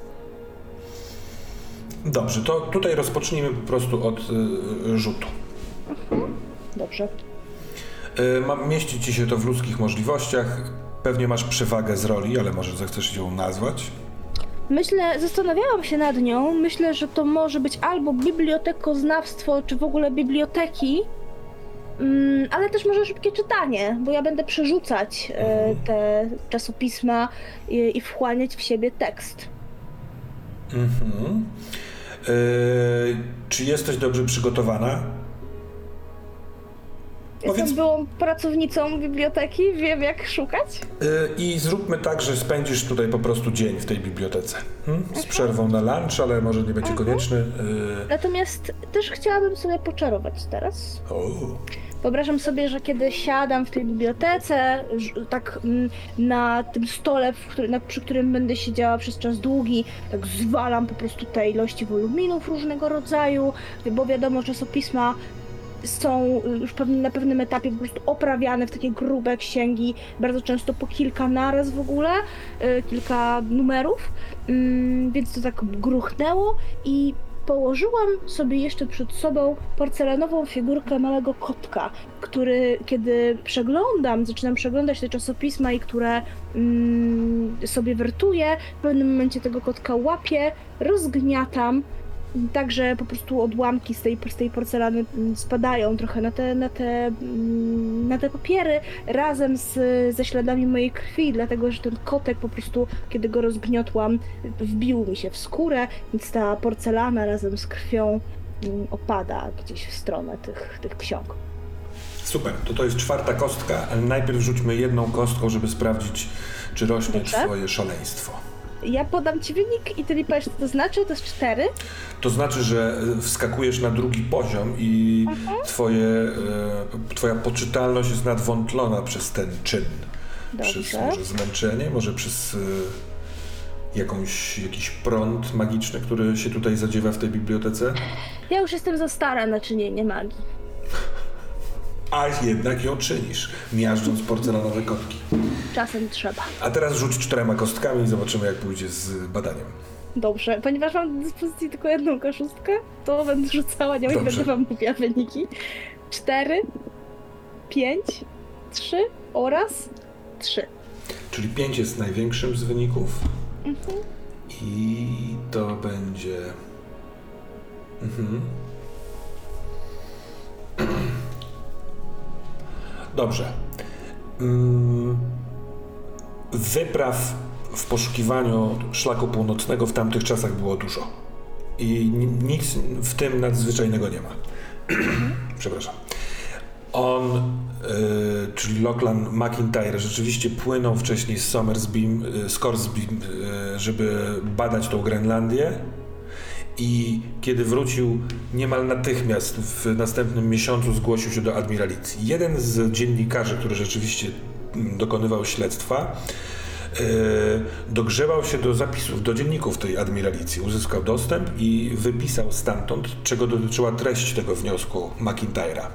S1: Dobrze, to tutaj rozpocznijmy po prostu od y, rzutu.
S3: Dobrze.
S1: Y, ma, mieści ci się to w ludzkich możliwościach. Pewnie masz przewagę z roli, ale może zechcesz ją nazwać.
S3: Myślę, zastanawiałam się nad nią. Myślę, że to może być albo bibliotekoznawstwo, czy w ogóle biblioteki, mm, ale też może szybkie czytanie, bo ja będę przerzucać e, te czasopisma i, i wchłaniać w siebie tekst.
S1: Mhm. Y, czy jesteś dobrze przygotowana?
S3: Jestem
S1: Powiedz-
S3: byłą pracownicą biblioteki, wiem jak szukać.
S1: Y, I zróbmy tak, że spędzisz tutaj po prostu dzień w tej bibliotece. Hmm? Z przerwą na lunch, ale może nie będzie konieczny. Y,
S3: Natomiast też chciałabym sobie poczarować teraz.
S1: o.
S3: Wyobrażam sobie, że kiedy siadam w tej bibliotece, tak mm, na tym stole, który, na, przy którym będę siedziała przez czas długi, tak zwalam po prostu te ilości woluminów różnego rodzaju, bo wiadomo, czasopisma są już pewnie na pewnym etapie po prostu oprawiane w takie grube księgi, bardzo często po kilka naraz w ogóle, y, kilka numerów, mm, więc to tak gruchnęło i położyłam sobie jeszcze przed sobą porcelanową figurkę małego kotka, który kiedy przeglądam, zaczynam przeglądać te czasopisma i które mm, sobie wertuję, w pewnym momencie tego kotka łapię, rozgniatam, tak że po prostu odłamki z tej, z tej porcelany mm, spadają trochę na te, na te, mm, na te papiery razem z, ze śladami mojej krwi, dlatego że ten kotek po prostu, kiedy go rozgniotłam, wbił mi się w skórę, więc ta porcelana razem z krwią mm, opada gdzieś w stronę tych, tych ksiąg.
S1: Super, to to jest czwarta kostka, najpierw rzućmy jedną kostką, żeby sprawdzić, czy rośnie
S3: Dobrze.
S1: twoje szaleństwo.
S3: Ja podam ci wynik i ty mi powiesz, co to znaczy, to jest cztery.
S1: To znaczy, że y, wskakujesz na drugi poziom i twoje, y, twoja poczytalność jest nadwątlona przez ten czyn. Przez
S3: Dobrze.
S1: może zmęczenie, może przez y, jakąś, jakiś prąd magiczny, który się tutaj zadziewa w tej bibliotece.
S3: Ja już jestem za stara na czynienie magii.
S1: A jednak ją czynisz, miażdżąc porcelanowe kotki.
S3: Czasem trzeba.
S1: A teraz rzuć czterema kostkami i zobaczymy, jak pójdzie z badaniem.
S3: Dobrze, ponieważ mam do dyspozycji tylko jedną koszustkę, to będę rzucała nią i
S1: Dobrze.
S3: będę wam mówiła wyniki. Cztery, pięć, trzy oraz trzy.
S1: Czyli 5 jest największym z wyników.
S3: Mhm.
S1: I to będzie. Mhm. Dobrze. Wypraw w poszukiwaniu szlaku północnego w tamtych czasach było dużo. I ni- nic w tym nadzwyczajnego nie ma. Przepraszam. On, y, czyli Lachlan McIntyre, rzeczywiście płynął wcześniej z Somersbeam, y, z Corsbeam, y, żeby badać tą Grenlandię. I kiedy wrócił, niemal natychmiast w następnym miesiącu zgłosił się do admiralicji. Jeden z dziennikarzy, który rzeczywiście mm, dokonywał śledztwa, y, dogrzebał się do zapisów, do dzienników tej admiralicji, uzyskał dostęp i wypisał stamtąd, czego dotyczyła treść tego wniosku McIntyre'a.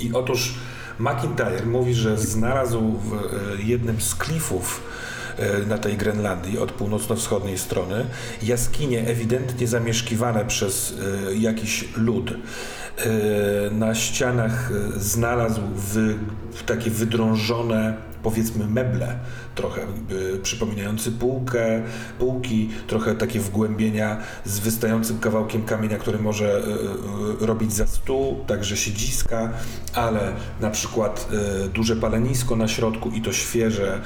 S1: I otóż McIntyre mówi, że znalazł w e, jednym z klifów e, na tej Grenlandii od północno-wschodniej strony jaskinie ewidentnie zamieszkiwane przez e, jakiś lud. E, Na ścianach e, znalazł wy, takie wydrążone powiedzmy meble, trochę y, przypominające półkę, półki, trochę takie wgłębienia z wystającym kawałkiem kamienia, który może y, y, robić za stół, także siedziska, ale na przykład y, duże palenisko na środku i to świeże,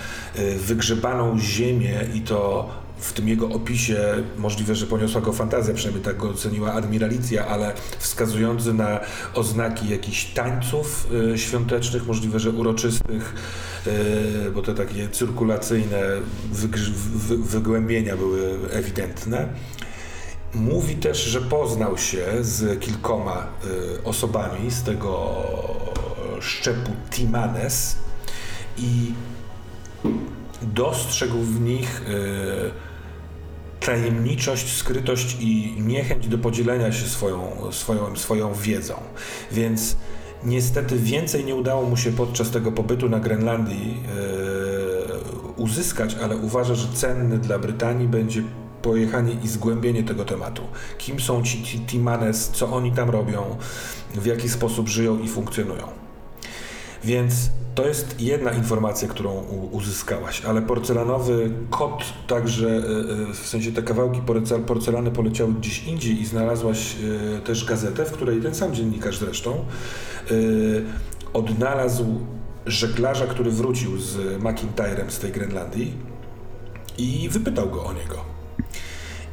S1: wygrzebaną ziemię i to w tym jego opisie możliwe, że poniosła go fantazja, przynajmniej tak go oceniła admiralicja, ale wskazujący na oznaki jakichś tańców y, świątecznych, możliwe, że uroczystych, y, bo te takie cyrkulacyjne wygłębienia były ewidentne. Mówi też, że poznał się z kilkoma y, osobami z tego szczepu Timanes i dostrzegł w nich tajemniczość, skrytość i niechęć do podzielenia się swoją, swoją, swoją wiedzą. Więc niestety więcej nie udało mu się podczas tego pobytu na Grenlandii y, uzyskać, ale uważa, że cenny dla Brytanii będzie pojechanie i zgłębienie tego tematu. Kim są ci Timanes, co oni tam robią, w jaki sposób żyją i funkcjonują. Więc to jest jedna informacja, którą uzyskałaś, ale porcelanowy kot, także y, y, w sensie te kawałki porcel- porcelany poleciały gdzieś indziej i znalazłaś y, też gazetę, w której ten sam dziennikarz zresztą odnalazł żeglarza, który wrócił z McIntyrem z tej Grenlandii i wypytał go o niego.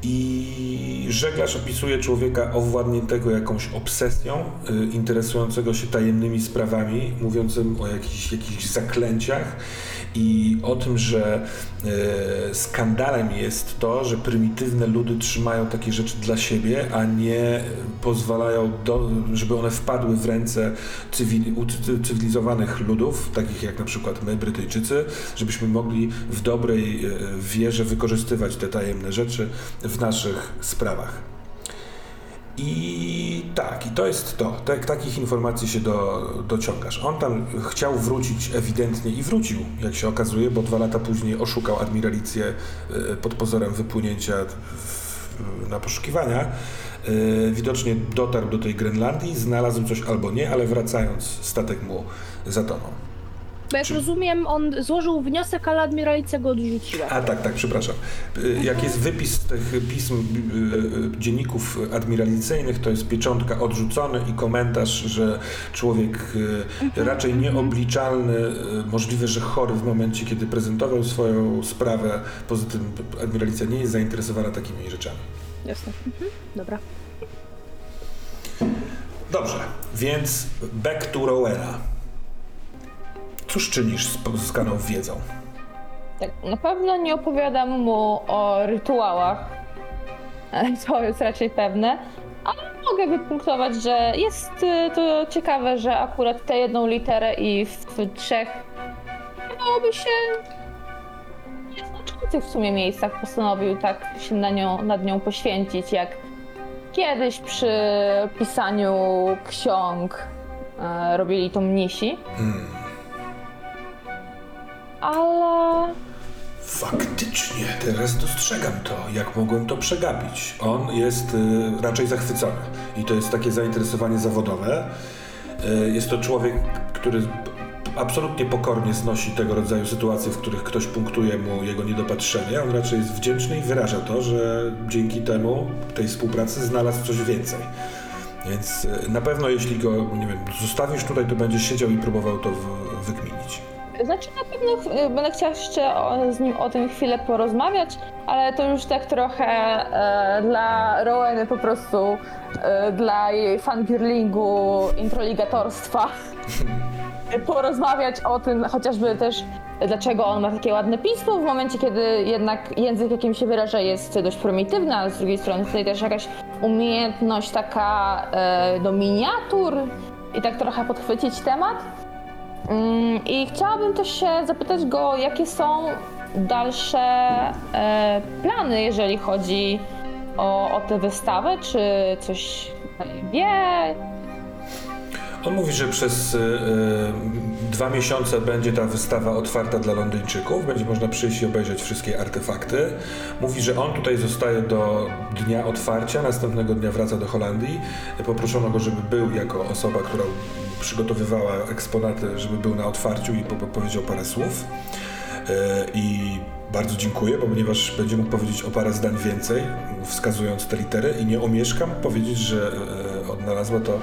S1: I żeglarz opisuje człowieka owładniętego jakąś obsesją, y, interesującego się tajemnymi sprawami, mówiącym o jakichś, jakichś zaklęciach i o tym, że y, skandalem jest to, że prymitywne ludy trzymają takie rzeczy dla siebie, a nie pozwalają, do, żeby one wpadły w ręce cywili, cywilizowanych ludów, takich jak na przykład my, Brytyjczycy, żebyśmy mogli w dobrej e, wierze wykorzystywać te tajemne rzeczy w naszych sprawach. I tak, i to jest to. Tak, takich informacji się do, dociągasz. On tam chciał wrócić ewidentnie i wrócił, jak się okazuje, bo dwa lata później oszukał admiralicję e, pod pozorem wypłynięcia w, na poszukiwania. E, Widocznie dotarł do tej Grenlandii, znalazł coś albo nie, ale wracając, statek mu zatonął.
S3: Bo jak
S1: Czy-
S3: rozumiem, on złożył wniosek, ale admiralicja go odrzuciła.
S1: A tak, tak, przepraszam. Y, Jak jest wypis tych pism y, y, dzienników admiralicyjnych, to jest pieczątka odrzucony i komentarz, że człowiek y, raczej nieobliczalny, y, możliwe, że chory w momencie, kiedy prezentował swoją sprawę. Poza tym admiralicja nie jest zainteresowana takimi rzeczami.
S3: Jasne. Mhm. Dobra.
S1: Dobrze, więc back to Rowena. Cóż czynisz z pozyskaną wiedzą?
S4: Tak, na pewno nie opowiadam mu o rytuałach. To jest raczej pewne. Ale mogę wypunktować, że jest y, to ciekawe, że akurat tę jedną literę i w, w trzech wydawałoby się nieznaczących w sumie miejscach postanowił tak się na nią, nad nią poświęcić, jak kiedyś przy pisaniu ksiąg e, robili to mnisi.
S1: Hmm.
S4: Ale
S1: Faktycznie, teraz dostrzegam to, jak mogłem to przegapić. On jest y, raczej zachwycony i to jest takie zainteresowanie zawodowe. Y, jest to człowiek, który absolutnie pokornie znosi tego rodzaju sytuacje, w których ktoś punktuje mu jego niedopatrzenie. On raczej jest wdzięczny i wyraża to, że dzięki temu, tej współpracy, znalazł coś więcej. Więc y, na pewno jeśli go, nie wiem, zostawisz tutaj, to będzie siedział i próbował to wykminić.
S4: Znaczy na pewno ch- będę chciała jeszcze o, z nim o tym chwilę porozmawiać, ale to już tak trochę e, dla Roweny po prostu, e, dla jej fangirlingu, introligatorstwa. porozmawiać o tym, chociażby też dlaczego on ma takie ładne pismo w momencie, kiedy jednak język, jakim się wyraża, jest dość prymitywny, ale z drugiej strony tutaj też jakaś umiejętność taka e, do miniatur i tak trochę podchwycić temat. Mm, I chciałabym też się zapytać go, jakie są dalsze e, plany, jeżeli chodzi o, o tę wystawę, czy coś wie?
S1: On mówi, że przez y, y, dwa miesiące będzie ta wystawa otwarta dla Londyńczyków, będzie można przyjść i obejrzeć wszystkie artefakty. Mówi, że on tutaj zostaje do dnia otwarcia, następnego dnia wraca do Holandii. Poproszono go, żeby był jako osoba, która przygotowywała eksponaty, żeby był na otwarciu i po, po, powiedział parę słów. Y, I bardzo dziękuję, ponieważ będzie mógł powiedzieć o parę zdań więcej, wskazując te litery i nie omieszkam powiedzieć, że e, odnalazła to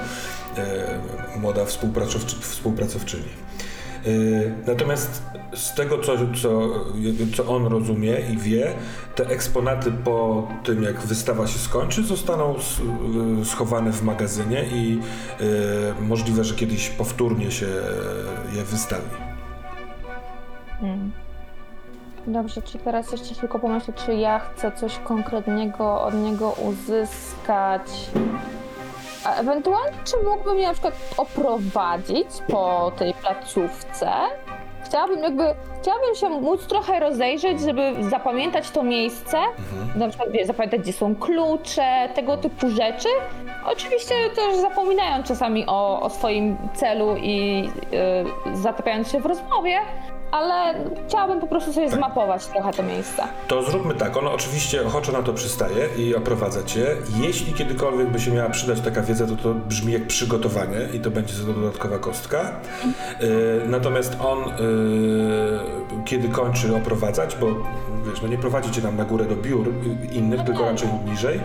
S1: e, młoda współpracowczy, współpracowczyni. E, Natomiast z tego, co, co, co on rozumie i wie, te eksponaty po tym, jak wystawa się skończy, zostaną e, schowane w magazynie i e, możliwe, że kiedyś powtórnie się je wystawi.
S4: Hmm. Dobrze, czy teraz jeszcze tylko pomyślę, czy ja chcę coś konkretnego od niego uzyskać? A ewentualnie, czy mógłbym mnie na przykład oprowadzić po tej placówce? Chciałabym jakby, chciałabym się móc trochę rozejrzeć, żeby zapamiętać to miejsce, na przykład wie, zapamiętać, gdzie są klucze, tego typu rzeczy. Oczywiście też zapominając czasami o, o swoim celu i y, zatapiając się w rozmowie, ale chciałabym po prostu sobie zmapować trochę to miejsce.
S1: To zróbmy tak, on oczywiście ochoczo na to przystaje i oprowadza cię. Jeśli kiedykolwiek by się miała przydać taka wiedza, to to brzmi jak przygotowanie i to będzie za to dodatkowa kostka. Y, natomiast on, y, kiedy kończy oprowadzać, bo wiesz, no nie prowadzi cię tam na górę do biur innych, tylko raczej niżej,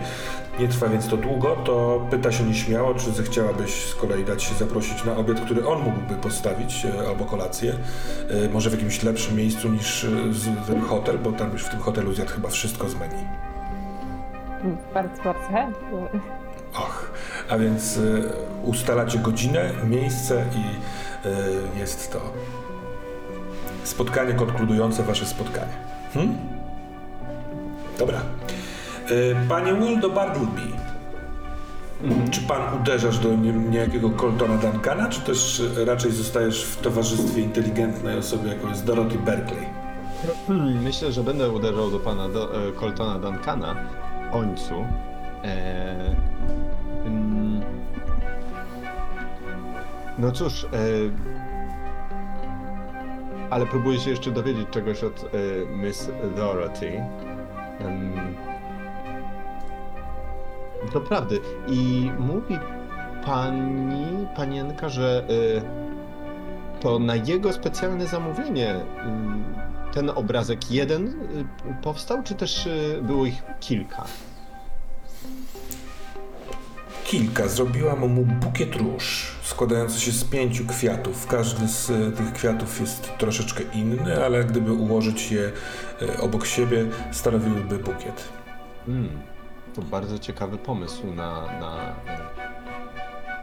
S1: nie trwa więc to długo, to pyta się nieśmiało, czy zechciałabyś z kolei dać się zaprosić na obiad, który on mógłby postawić, e, albo kolację, e, może w jakimś lepszym miejscu niż e, ten hotel, bo tam już w tym hotelu zjadł chyba wszystko z menu.
S4: Bardzo, bardzo chętnie.
S1: Och, a więc ustalacie godzinę, miejsce i jest to spotkanie konkludujące wasze spotkanie. Hm? Dobra. E, Panie Waldo Bartleby, czy pan uderzasz do nie- niejakiego Coltona Duncana, czy też raczej zostajesz w towarzystwie inteligentnej osoby, jaką jest Dorothy Berkeley?
S2: Hmm, Myślę, że będę uderzał do pana do, e, Coltona Duncana w końcu. E, mm, no cóż, ale próbuję się jeszcze dowiedzieć czegoś od e, Miss Dorothy. Em, Doprawdy. I mówi pani, panienka, że e, to na jego specjalne zamówienie ym, ten obrazek jeden y, powstał, czy też y, było ich kilka?
S1: Kilka. Zrobiłam mu bukiet róż składający się z pięciu kwiatów. Każdy z e, tych kwiatów jest troszeczkę inny, ale gdyby ułożyć je e, obok siebie, stanowiłyby bukiet.
S2: Mm, to bardzo ciekawy pomysł na, na,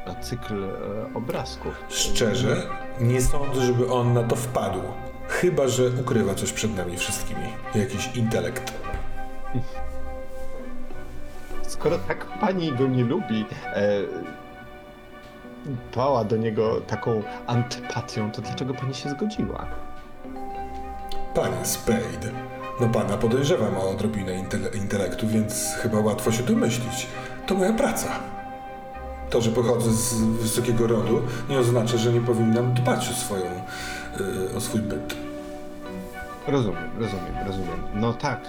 S2: na cykl e, obrazków.
S1: Szczerze, nie sądzę, żeby on na to wpadł. Chyba, że ukrywa coś przed nami wszystkimi. Jakiś intelekt.
S2: Skoro tak pani go nie lubi, e, pała do niego taką antypatią, to dlaczego pani się zgodziła?
S1: Panie Spade, no pana podejrzewam o odrobinę intele- intelektu, więc chyba łatwo się domyślić. To moja praca. To, że pochodzę z wysokiego rodu, nie oznacza, że nie powinnam dbać o swoją, y, o swój byt.
S2: Rozumiem, rozumiem, rozumiem. No tak.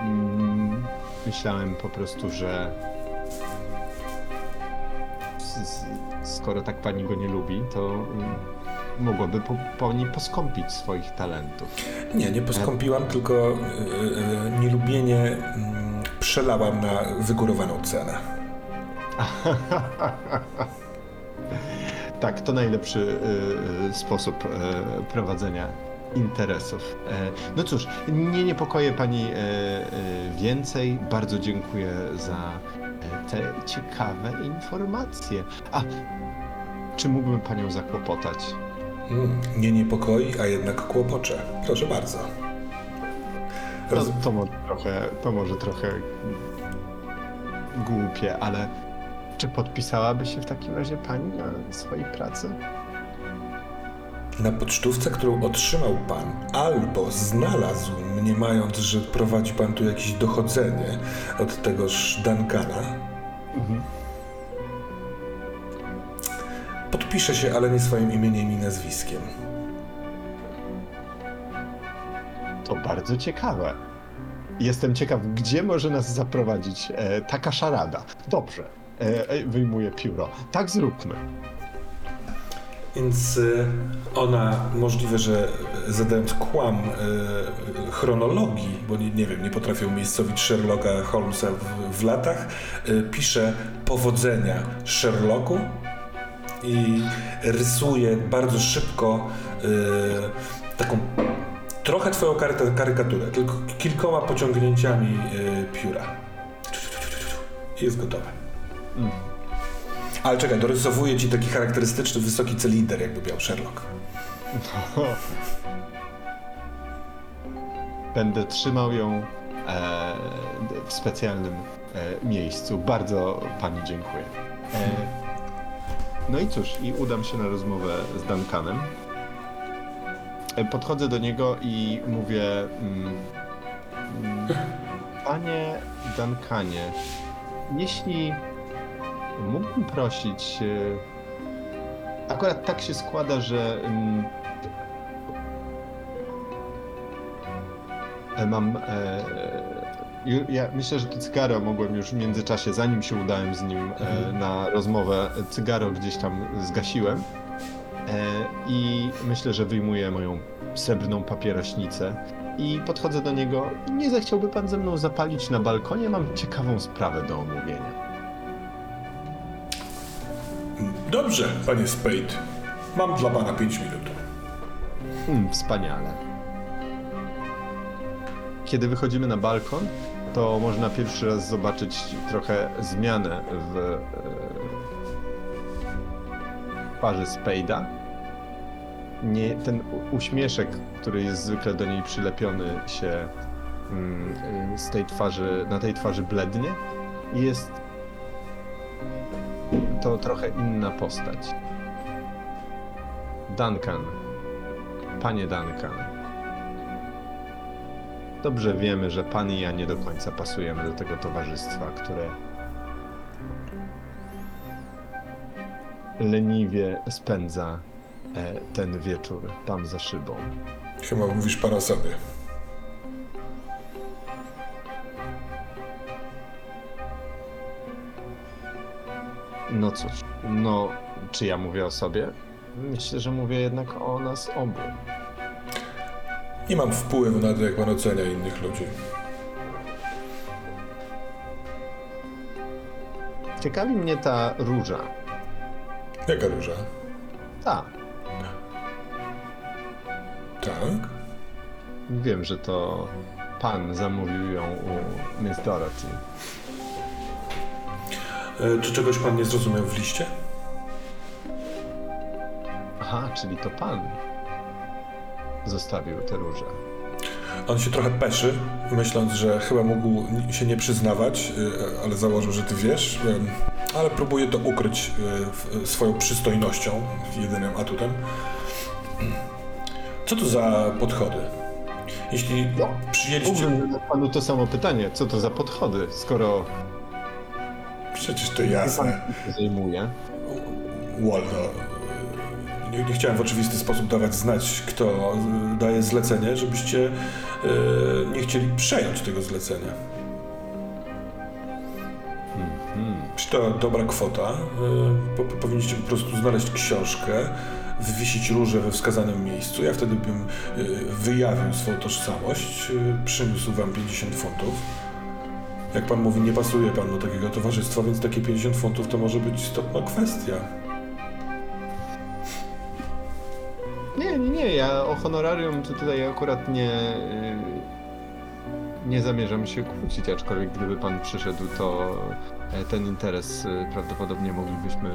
S2: Mm, myślałem po prostu, że skoro tak pani go nie lubi, to mm, mogłaby po, pani poskąpić swoich talentów.
S1: Nie, nie poskąpiłam, tylko e, e, nielubienie mm, przelałam na wygórowaną cenę.
S2: Tak, to najlepszy y, sposób prowadzenia interesów. E, no cóż, nie niepokoję pani e, e, więcej. Bardzo dziękuję za e, te ciekawe informacje. A czy mógłbym panią zakłopotać?
S1: Mm, nie niepokoi, a jednak kłopocze. Proszę bardzo.
S2: To,
S1: Roz...
S2: to, może trochę, to może trochę głupie, ale czy podpisałaby się w takim razie pani na swojej pracy?
S1: Na pocztówce, którą otrzymał pan, albo znalazł, mniemając, że prowadzi pan tu jakieś dochodzenie od tegoż Duncana, podpisze się, ale nie swoim imieniem i nazwiskiem.
S2: To bardzo ciekawe. Jestem ciekaw, gdzie może nas zaprowadzić e, taka szarada. Dobrze, e, e, wyjmuję pióro. Tak zróbmy.
S1: Więc y, ona, możliwe, że zadając kłam y, chronologii, bo nie, nie wiem, nie potrafię umiejscowić Sherlocka Holmesa w, w latach, y, pisze powodzenia Sherlocku i rysuje bardzo szybko y, taką trochę twoją karyka- karykaturę, tylko kilkoma pociągnięciami y, pióra. I jest gotowe. Ale czekaj, dorysowuje ci taki charakterystyczny wysoki cylinder, jakby miał Sherlock.
S2: Będę trzymał ją e, w specjalnym e, miejscu. Bardzo pani dziękuję. E, no i cóż, i udam się na rozmowę z Duncanem. E, Podchodzę do niego i mówię: mm, mm, Panie Duncanie, jeśli mógłbym prosić. e, Akurat tak się składa, że. mm, E, Mam. E, ja myślę, że to cygaro mogłem już w międzyczasie, zanim się udałem z nim e, na rozmowę, cygaro gdzieś tam zgasiłem. E, I myślę, że wyjmuję moją srebrną papierośnicę i podchodzę do niego. Nie zechciałby pan ze mną zapalić na balkonie? Mam ciekawą sprawę do omówienia.
S1: Dobrze, panie Spade. Mam dla pana 5 minut.
S2: Mm, wspaniale. Kiedy wychodzimy na balkon, to można pierwszy raz zobaczyć trochę zmianę w e, twarzy Spade'a. Nie, ten uśmieszek, który jest zwykle do niej przylepiony się mm, z tej twarzy, na tej twarzy blednie i jest to trochę inna postać. Duncan, Panie Duncan, dobrze wiemy, że pan i ja nie do końca pasujemy do tego towarzystwa, które leniwie spędza e, ten wieczór tam za szybą.
S1: Chyba mówisz pan o sobie.
S2: No cóż, no, czy ja mówię o sobie? Myślę, że mówię jednak o nas obu.
S1: Nie mam wpływu na to, jak pan ocenia innych ludzi.
S2: Ciekawi mnie ta róża.
S1: Jaka róża?
S2: Ta,
S1: Tak?
S2: wiem, że to pan zamówił ją u Miss Dorothy.
S1: E, czy czegoś pan nie zrozumiał w liście?
S2: Aha, czyli to pan zostawił tę różę.
S1: On się trochę peszy, myśląc, że chyba mógł się nie przyznawać, e, ale założył, że ty wiesz, e, ale próbuje to ukryć w- swoją przystojnością, jedynym atutem. Co to za podchody? Jeśli
S2: No, zadać panu to samo pytanie, co to za podchody, skoro
S1: Przecież to jasne.
S2: zajmuje.
S1: Waldo, nie, nie chciałem w oczywisty sposób dawać znać, kto y, daje zlecenie, żebyście y, nie chcieli przejąć tego zlecenia. Czy to dobra kwota? Y, po, po- powinniście po prostu znaleźć książkę, wywiesić róże we wskazanym miejscu. Ja wtedy bym y, wyjawił swoją tożsamość, y, przyniósł wam 50 funtów. Jak pan mówi, nie pasuje pan do takiego towarzystwa, więc takie 50 funtów to może być istotna kwestia.
S2: Nie, nie, nie, ja o honorarium to tutaj akurat nie, y, nie zamierzam się kłócić, aczkolwiek gdyby pan przyszedł, to e, ten interes y, prawdopodobnie moglibyśmy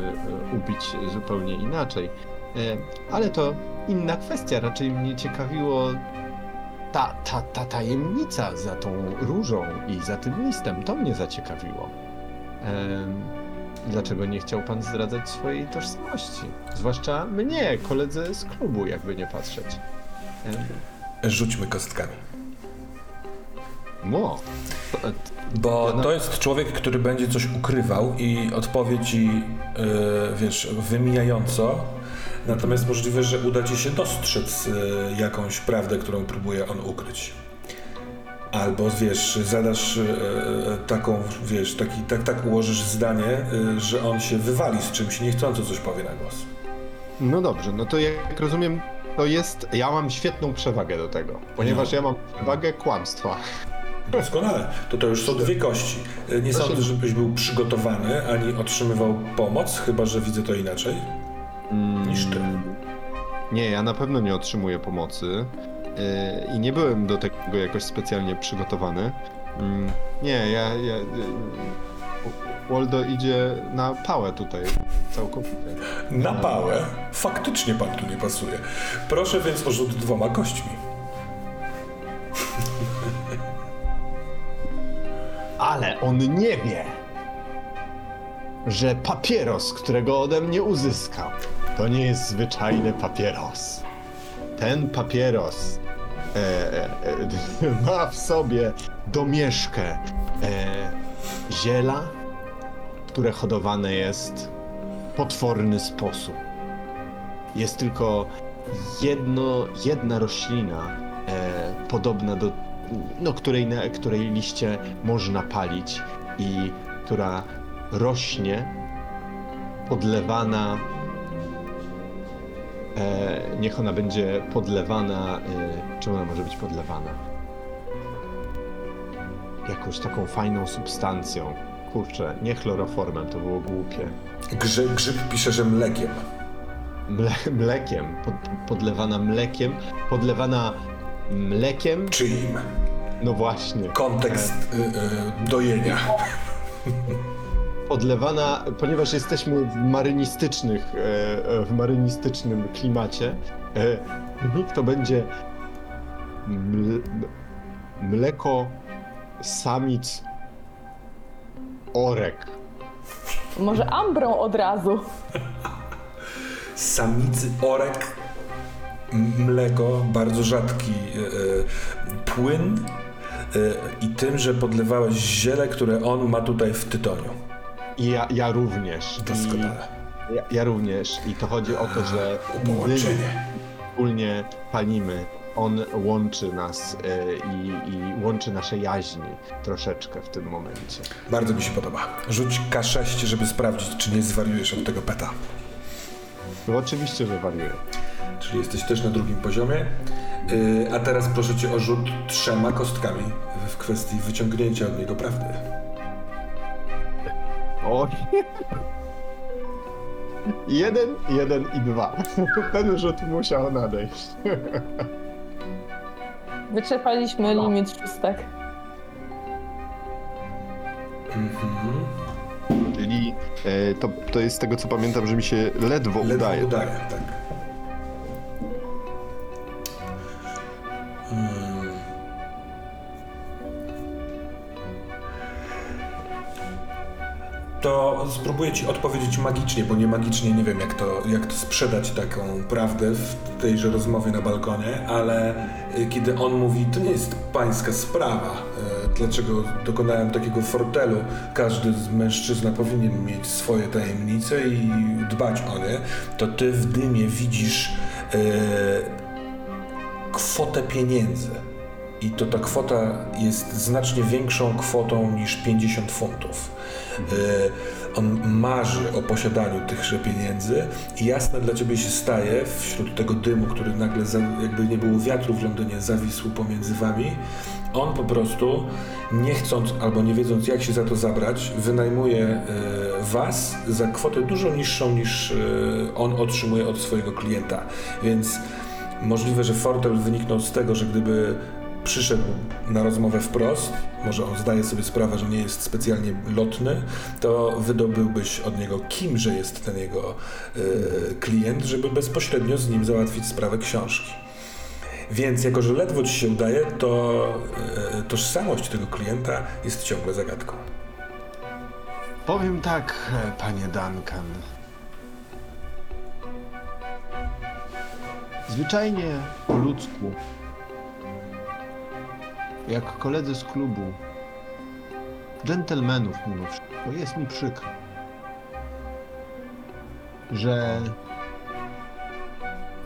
S2: y, ubić zupełnie inaczej. E, Ale to inna kwestia, raczej mnie ciekawiło ta, ta, ta tajemnica za tą różą i za tym listem, to mnie zaciekawiło. Dlaczego nie chciał pan zdradzać swojej tożsamości? Zwłaszcza mnie, koledze z klubu, jakby nie patrzeć.
S1: Rzućmy kostkami.
S2: Mo.
S1: Bo to jest człowiek, który będzie coś ukrywał i odpowie ci, yy, wiesz, wymijająco. Natomiast możliwe, że uda ci się dostrzec yy, jakąś prawdę, którą próbuje on ukryć. Albo wiesz, zadasz yy, taką, wiesz, taki, tak, tak ułożysz zdanie, yy, że on się wywali z czymś niechcąco coś powie na głos.
S2: No dobrze, no to jak rozumiem, to jest. Ja mam świetną przewagę do tego, ponieważ
S1: No.
S2: ja mam przewagę kłamstwa.
S1: Doskonale. To to już są dwie kości. Yy, Nie
S2: To
S1: sądzę, żebyś był przygotowany, ani otrzymywał pomoc, chyba że widzę to inaczej. Niż ty.
S2: Nie, ja na pewno nie otrzymuję pomocy i nie byłem do tego jakoś specjalnie przygotowany. Mm, nie, ja. ja yy, Waldo idzie na pałę tutaj całkowicie.
S1: Na pałę? Faktycznie pan tu nie pasuje. Proszę więc o rzut dwoma kośćmi.
S2: Ale on nie wie, że papieros, którego ode mnie uzyskał, to nie jest zwyczajny papieros. Ten papieros e, e, e, ma w sobie domieszkę e, ziela, które hodowane jest w potworny sposób. Jest tylko jedno, jedna roślina e, podobna do no, której, na, której liście można palić i która rośnie podlewana. E, niech ona będzie podlewana. E, czym ona może być podlewana? Jakąś taką fajną substancją. Kurczę, nie chloroformem, to było głupie.
S1: Grze, grzyb pisze, że mlekiem.
S2: Mle, mlekiem, pod, podlewana mlekiem, podlewana mlekiem,
S1: Czyim?
S2: no właśnie.
S1: Kontekst y, y, dojenia.
S2: odlewana, ponieważ jesteśmy w marynistycznych, e, e, w marynistycznym klimacie, e, to będzie mle, mleko samic orek.
S4: Może ambrą od razu.
S1: Samicy orek, mleko, bardzo rzadki płyn i tym, że podlewałeś ziele, które on ma tutaj w tytoniu.
S2: I ja, ja również.
S1: Doskonale.
S2: I, ja, ja również. I to chodzi o to, że
S1: Połączenie.
S2: wspólnie palimy. On łączy nas e, i, i łączy nasze jaźni troszeczkę w tym momencie.
S1: Bardzo mi się podoba. Rzuć K6, żeby sprawdzić, czy nie zwariujesz od tego peta.
S2: No oczywiście, że wariuję.
S1: Czyli jesteś też na drugim poziomie. Yy, a teraz proszę cię o rzut trzema kostkami w kwestii wyciągnięcia od niego prawdy.
S2: O. Jeden, jeden i dwa. Ten rzut musiał nadejść.
S4: Wyczerpaliśmy limit szóstek.
S2: Czyli e, to, to jest z tego co pamiętam, że mi się ledwo,
S1: Ledwo
S2: udaje.
S1: udaje, tak. To spróbuję ci odpowiedzieć magicznie, bo nie magicznie nie wiem, jak to, jak to sprzedać taką prawdę w tejże rozmowie na balkonie, ale y, kiedy on mówi, to nie jest pańska sprawa, dlaczego dokonałem takiego fortelu. Każdy z mężczyzna powinien mieć swoje tajemnice i dbać o nie. To ty w dymie widzisz e, kwotę pieniędzy. I to ta kwota jest znacznie większą kwotą niż 50 funtów. E, On marzy o posiadaniu tychże pieniędzy i jasne dla ciebie się staje wśród tego dymu, który nagle, jakby nie było wiatru w Londynie, zawisł pomiędzy wami. On po prostu, nie chcąc albo nie wiedząc, jak się za to zabrać, wynajmuje e, was za kwotę dużo niższą niż e, on otrzymuje od swojego klienta. Więc Możliwe, że Fortel wyniknął z tego, że gdyby przyszedł na rozmowę wprost, może on zdaje sobie sprawę, że nie jest specjalnie lotny, to wydobyłbyś od niego, kimże jest ten jego e, klient, żeby bezpośrednio z nim załatwić sprawę książki. Więc jako, że ledwo ci się udaje, to e, tożsamość tego klienta jest ciągle zagadką.
S2: Powiem tak, panie Duncan. Zwyczajnie po ludzku, jak koledzy z klubu, dżentelmenów mimo wszystko, jest mi przykro, że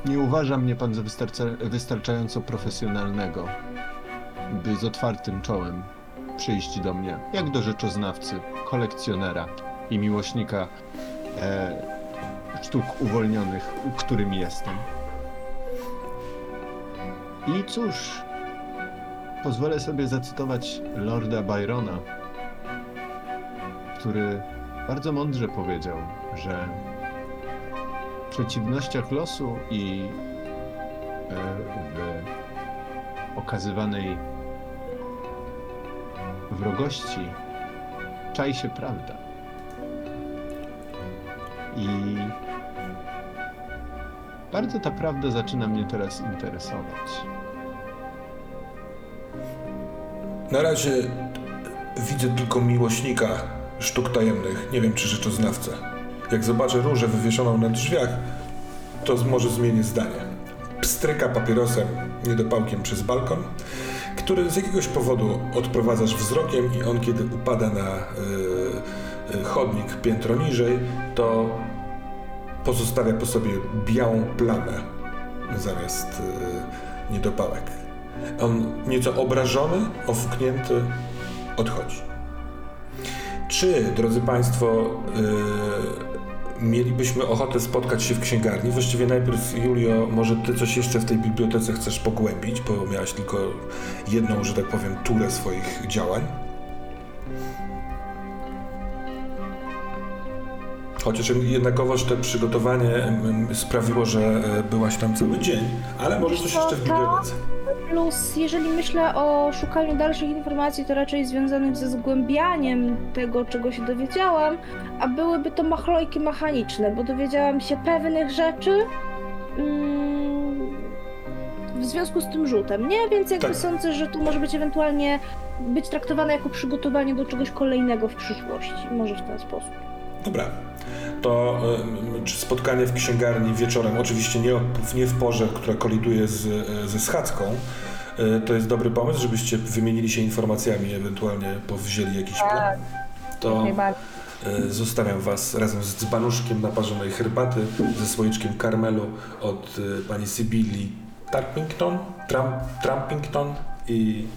S2: nie uważa mnie pan za wystarcza- wystarczająco profesjonalnego, by z otwartym czołem przyjść do mnie, jak do rzeczoznawcy, kolekcjonera i miłośnika e, sztuk uwolnionych, którym jestem. I cóż, pozwolę sobie zacytować Lorda Byrona, który bardzo mądrze powiedział, że w przeciwnościach losu i e, w okazywanej wrogości czai się prawda. I bardzo ta prawda zaczyna mnie teraz interesować.
S1: Na razie widzę tylko miłośnika sztuk tajemnych, nie wiem czy rzeczoznawcę. Jak zobaczę różę wywieszoną na drzwiach, to może zmienię zdanie. Pstryka papierosem niedopałkiem przez balkon, który z jakiegoś powodu odprowadzasz wzrokiem i on kiedy upada na y, y, chodnik piętro niżej, to pozostawia po sobie białą plamę zamiast y, niedopałek. On nieco obrażony, ofuknięty, odchodzi. Czy, drodzy Państwo, yy, mielibyśmy ochotę spotkać się w księgarni? Właściwie najpierw, Julio, może Ty coś jeszcze w tej bibliotece chcesz pogłębić, bo miałaś tylko jedną, że tak powiem, turę swoich działań. Chociaż jednakowoż to przygotowanie sprawiło, że e, byłaś tam cały dzień, ale może coś jeszcze w bibliotece.
S3: Plus, jeżeli myślę o szukaniu dalszych informacji, to raczej związanych ze zgłębianiem tego, czego się dowiedziałam, a byłyby to machlojki mechaniczne, bo dowiedziałam się pewnych rzeczy mm, w związku z tym rzutem, nie? Więc jakby
S1: Tak.
S3: sądzę, że to może być ewentualnie być traktowane jako przygotowanie do czegoś kolejnego w przyszłości. Może w ten sposób.
S1: Dobra. To czy spotkanie w księgarni wieczorem, oczywiście nie, nie w porze, która koliduje z, e, ze schadzką, e, to jest dobry pomysł, żebyście wymienili się informacjami, ewentualnie powzięli jakiś plan. To
S4: Najbardziej.
S1: e, zostawiam was razem z dzbanuszkiem naparzonej herbaty, ze słoiczkiem karmelu od pani Sybilli Tarpington, Trump, Trumpington i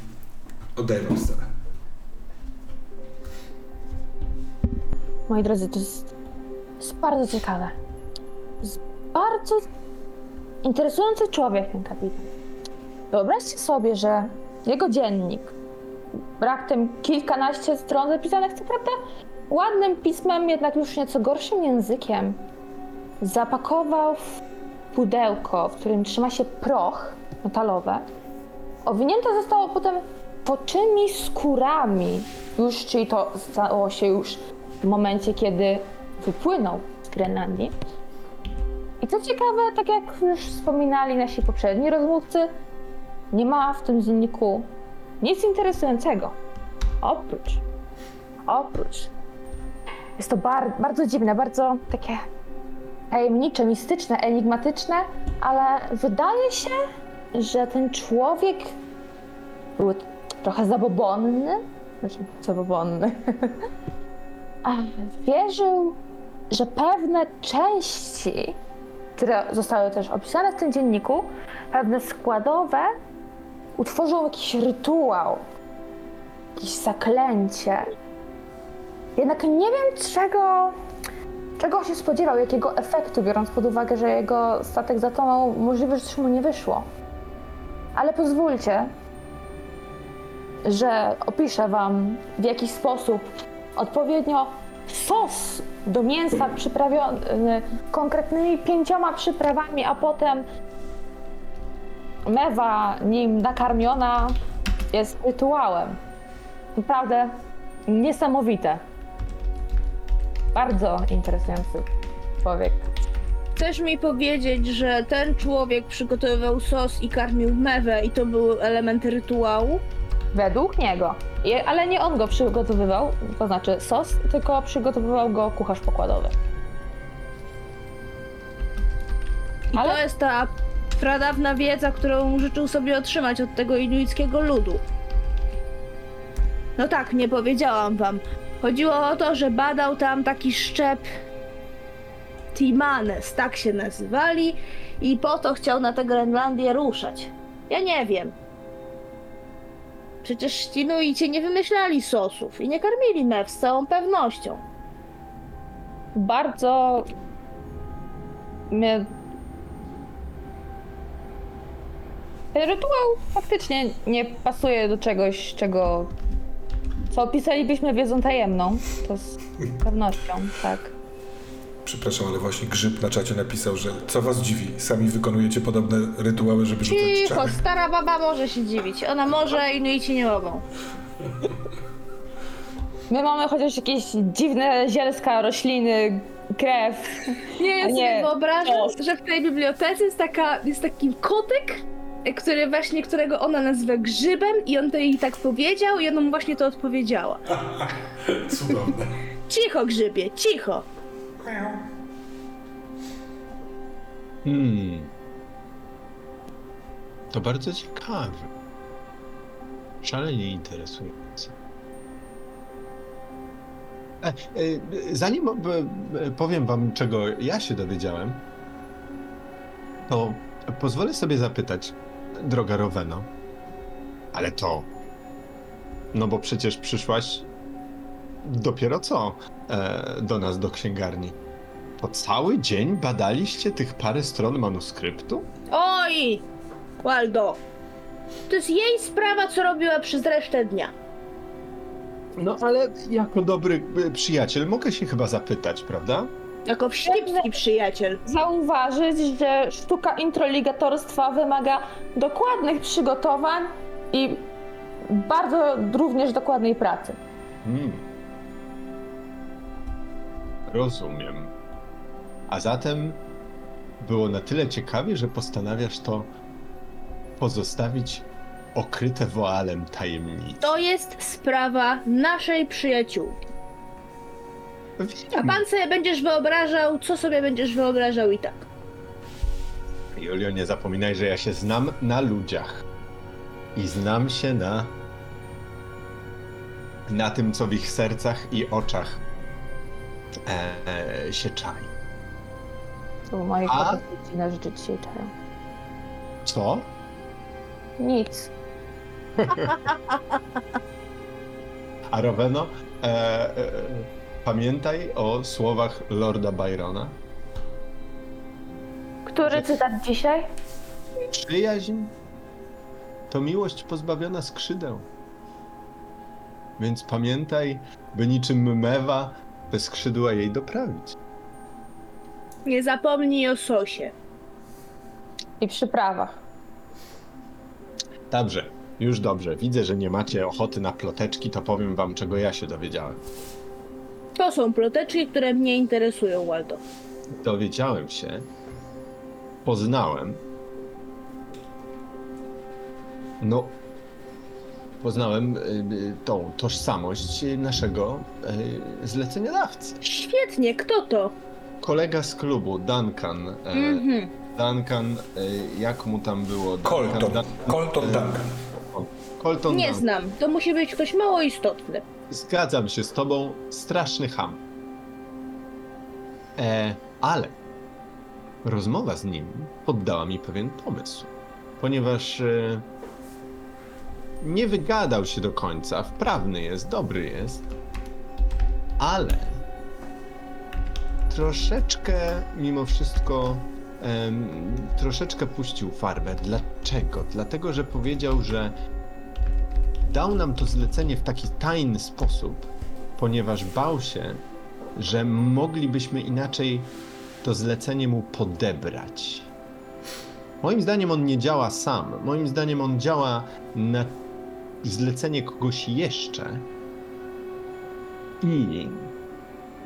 S1: oddaję wam scenę.
S4: Moi drodzy, to jest, jest bardzo ciekawe. Jest bardzo interesujący człowiek, ten kapitan. Wyobraźcie sobie, że jego dziennik, raptem kilkanaście stron zapisanych, co prawda ładnym pismem, jednak już nieco gorszym językiem, zapakował w pudełko, w którym trzyma się proch metalowe. Owinięte zostało potem poczymi skórami, już, czyli to stało się już w momencie, kiedy wypłynął z Grenlandii. I co ciekawe, tak jak już wspominali nasi poprzedni rozmówcy, nie ma w tym dzienniku nic interesującego. Oprócz, oprócz. Jest to bar, bardzo dziwne, bardzo takie tajemnicze, mistyczne, enigmatyczne, ale wydaje się, że ten człowiek był trochę zabobonny, znaczy zabobonny, wierzył, że pewne części, które zostały też opisane w tym dzienniku, pewne składowe, utworzył jakiś rytuał, jakieś zaklęcie. Jednak nie wiem, czego, czego się spodziewał, jakiego efektu, biorąc pod uwagę, że jego statek zatonął, możliwe, że coś mu nie wyszło. Ale pozwólcie, że opiszę Wam w jakiś sposób odpowiednio sos do mięsa przyprawiony konkretnymi pięcioma przyprawami, a potem mewa nim nakarmiona jest rytuałem. Naprawdę niesamowite. Bardzo interesujący człowiek.
S3: Chcesz mi powiedzieć, że ten człowiek przygotowywał sos i karmił mewę i to był element rytuału?
S4: Według niego. Je- Ale nie on go przygotowywał, to znaczy sos, tylko przygotowywał go kucharz pokładowy.
S3: I
S4: Ale-
S3: to jest ta pradawna wiedza, którą życzył sobie otrzymać od tego inuickiego ludu. No tak, nie powiedziałam wam. Chodziło o to, że badał tam taki szczep Timanes, tak się nazywali, i po to chciał na tę Grenlandię ruszać. Ja nie wiem. Przecież ci Inuici nie wymyślali sosów i nie karmili mew z całą pewnością.
S4: Bardzo mnie. Rytuał faktycznie nie pasuje do czegoś, czego. Co opisalibyśmy wiedzą tajemną. To z pewnością, tak.
S1: Przepraszam, ale właśnie Grzyb na czacie napisał, że co was dziwi, sami wykonujecie podobne rytuały, żeby rzucać
S3: Cicho,
S1: czary.
S3: stara baba może się dziwić. Ona może, Inuici nie mogą.
S4: My mamy chociaż jakieś dziwne zielska, rośliny, krew.
S3: Nie, ja
S4: A
S3: sobie
S4: nie,
S3: wyobrażam,
S4: to-
S3: że w tej bibliotece jest, taka, jest taki kotek, który właśnie, którego ona nazywa grzybem i on to jej tak powiedział i ona mu właśnie to odpowiedziała.
S1: Cudowne.
S3: Cicho, grzybie, cicho.
S2: Hmm. To bardzo ciekawe. Szalenie interesujące. E, e, zanim e, powiem wam, czego ja się dowiedziałem, to pozwolę sobie zapytać, droga Roweno, ale to... No bo przecież przyszłaś dopiero co e, do nas, do księgarni. To cały dzień badaliście tych parę stron manuskryptu?
S3: Oj, Waldo. To jest jej sprawa, co robiła przez resztę dnia.
S2: No ale jako dobry y, przyjaciel mogę się chyba zapytać, prawda?
S3: Jako wścibski przyjaciel.
S4: Zauważyć, że sztuka introligatorstwa wymaga dokładnych przygotowań i bardzo również dokładnej pracy.
S2: Hmm. Rozumiem. A zatem było na tyle ciekawie, że postanawiasz to pozostawić okryte woalem tajemnicy.
S3: To jest sprawa naszej przyjaciółki. A
S2: Wiem,
S3: pan sobie będziesz wyobrażał, co sobie będziesz wyobrażał i tak.
S2: Julio, nie zapominaj, że ja się znam na ludziach. I znam się na. na tym, co w ich sercach i oczach e, się czai.
S4: To moje
S2: A?
S4: koty na rzeczy dzisiaj czają.
S2: Co?
S4: Nic.
S2: A Roweno, e, e, pamiętaj o słowach Lorda Byrona.
S4: Który cytat dzisiaj?
S2: Przyjaźń to miłość pozbawiona skrzydeł. Więc pamiętaj, by niczym mewa te skrzydła jej doprawić.
S3: Nie zapomnij o sosie.
S4: I przyprawach.
S2: Dobrze, już dobrze. Widzę, że nie macie ochoty na ploteczki, to powiem wam, czego ja się dowiedziałem.
S3: To są ploteczki, które mnie interesują, Waldo.
S2: Dowiedziałem się, poznałem. No, poznałem y, y, tą tożsamość naszego y, zleceniodawcy.
S3: Świetnie, kto to?
S2: Kolega z klubu, Duncan. e,
S3: Mhm.
S2: Duncan, y, jak mu tam było? Duncan,
S1: Colton.
S2: Duncan,
S1: Colton
S2: y,
S1: Duncan.
S2: Colton
S3: Nie
S2: Dunn.
S3: znam. To musi być ktoś mało istotny.
S2: Zgadzam się z tobą, straszny ham. E, ale rozmowa z nim poddała mi pewien pomysł, ponieważ e, nie wygadał się do końca, wprawny jest, dobry jest, ale troszeczkę mimo wszystko troszeczkę puścił farbę. Dlaczego? Dlatego, że powiedział, że dał nam to zlecenie w taki tajny sposób, ponieważ bał się, że moglibyśmy inaczej to zlecenie mu podebrać. Moim zdaniem on nie działa sam. Moim zdaniem on działa na zlecenie kogoś jeszcze. I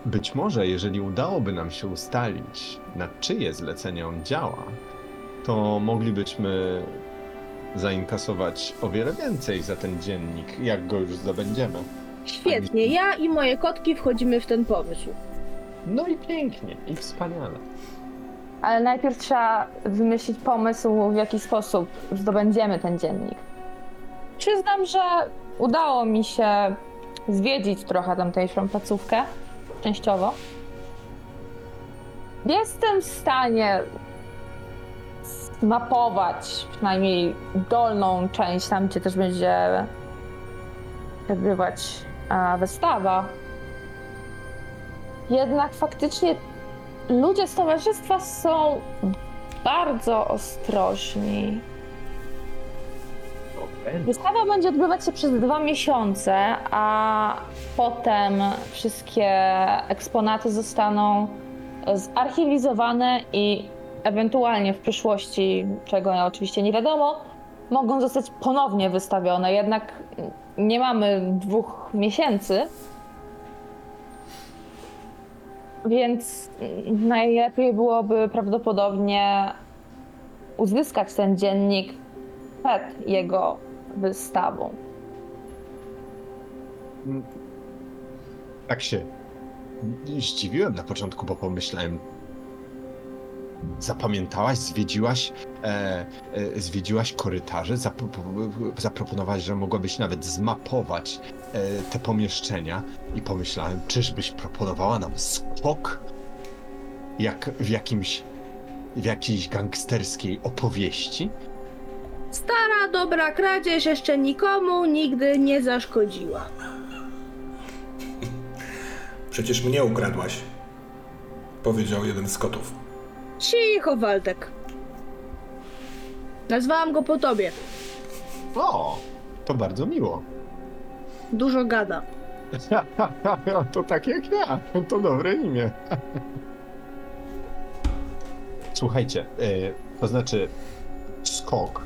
S2: być może, jeżeli udałoby nam się ustalić, na czyje zlecenie on działa, to moglibyśmy zainkasować o wiele więcej za ten dziennik, jak go już zdobędziemy.
S3: Świetnie, ja i moje kotki wchodzimy w ten pomysł.
S2: No i pięknie, i wspaniale.
S4: Ale najpierw trzeba wymyślić pomysł, w jaki sposób zdobędziemy ten dziennik. Przyznam, że udało mi się zwiedzić trochę tamtejszą placówkę, częściowo. Jestem w stanie zmapować przynajmniej dolną część, tam gdzie też będzie odbywać wystawa. Jednak faktycznie ludzie z towarzystwa są bardzo ostrożni. Wystawa będzie odbywać się przez dwa miesiące, a potem wszystkie eksponaty zostaną zarchiwizowane i ewentualnie w przyszłości, czego oczywiście nie wiadomo, mogą zostać ponownie wystawione. Jednak nie mamy dwóch miesięcy, więc najlepiej byłoby prawdopodobnie uzyskać ten dziennik przed jego wystawą.
S2: Tak się zdziwiłem na początku, bo pomyślałem, zapamiętałaś, zwiedziłaś, e, e, zwiedziłaś korytarze, zapro, zaproponowałaś, że mogłabyś nawet zmapować e, te pomieszczenia i pomyślałem, czyżbyś proponowała nam skok, jak w jakimś, w jakiejś gangsterskiej opowieści?
S3: Stara, dobra kradzież jeszcze nikomu nigdy nie zaszkodziła.
S1: Przecież mnie ukradłaś. Powiedział jeden z kotów.
S3: Cicho, Waldek. Nazwałam go po tobie.
S2: O, to bardzo miło.
S3: Dużo gada.
S2: to tak jak ja. To dobre imię. Słuchajcie, y, to znaczy skok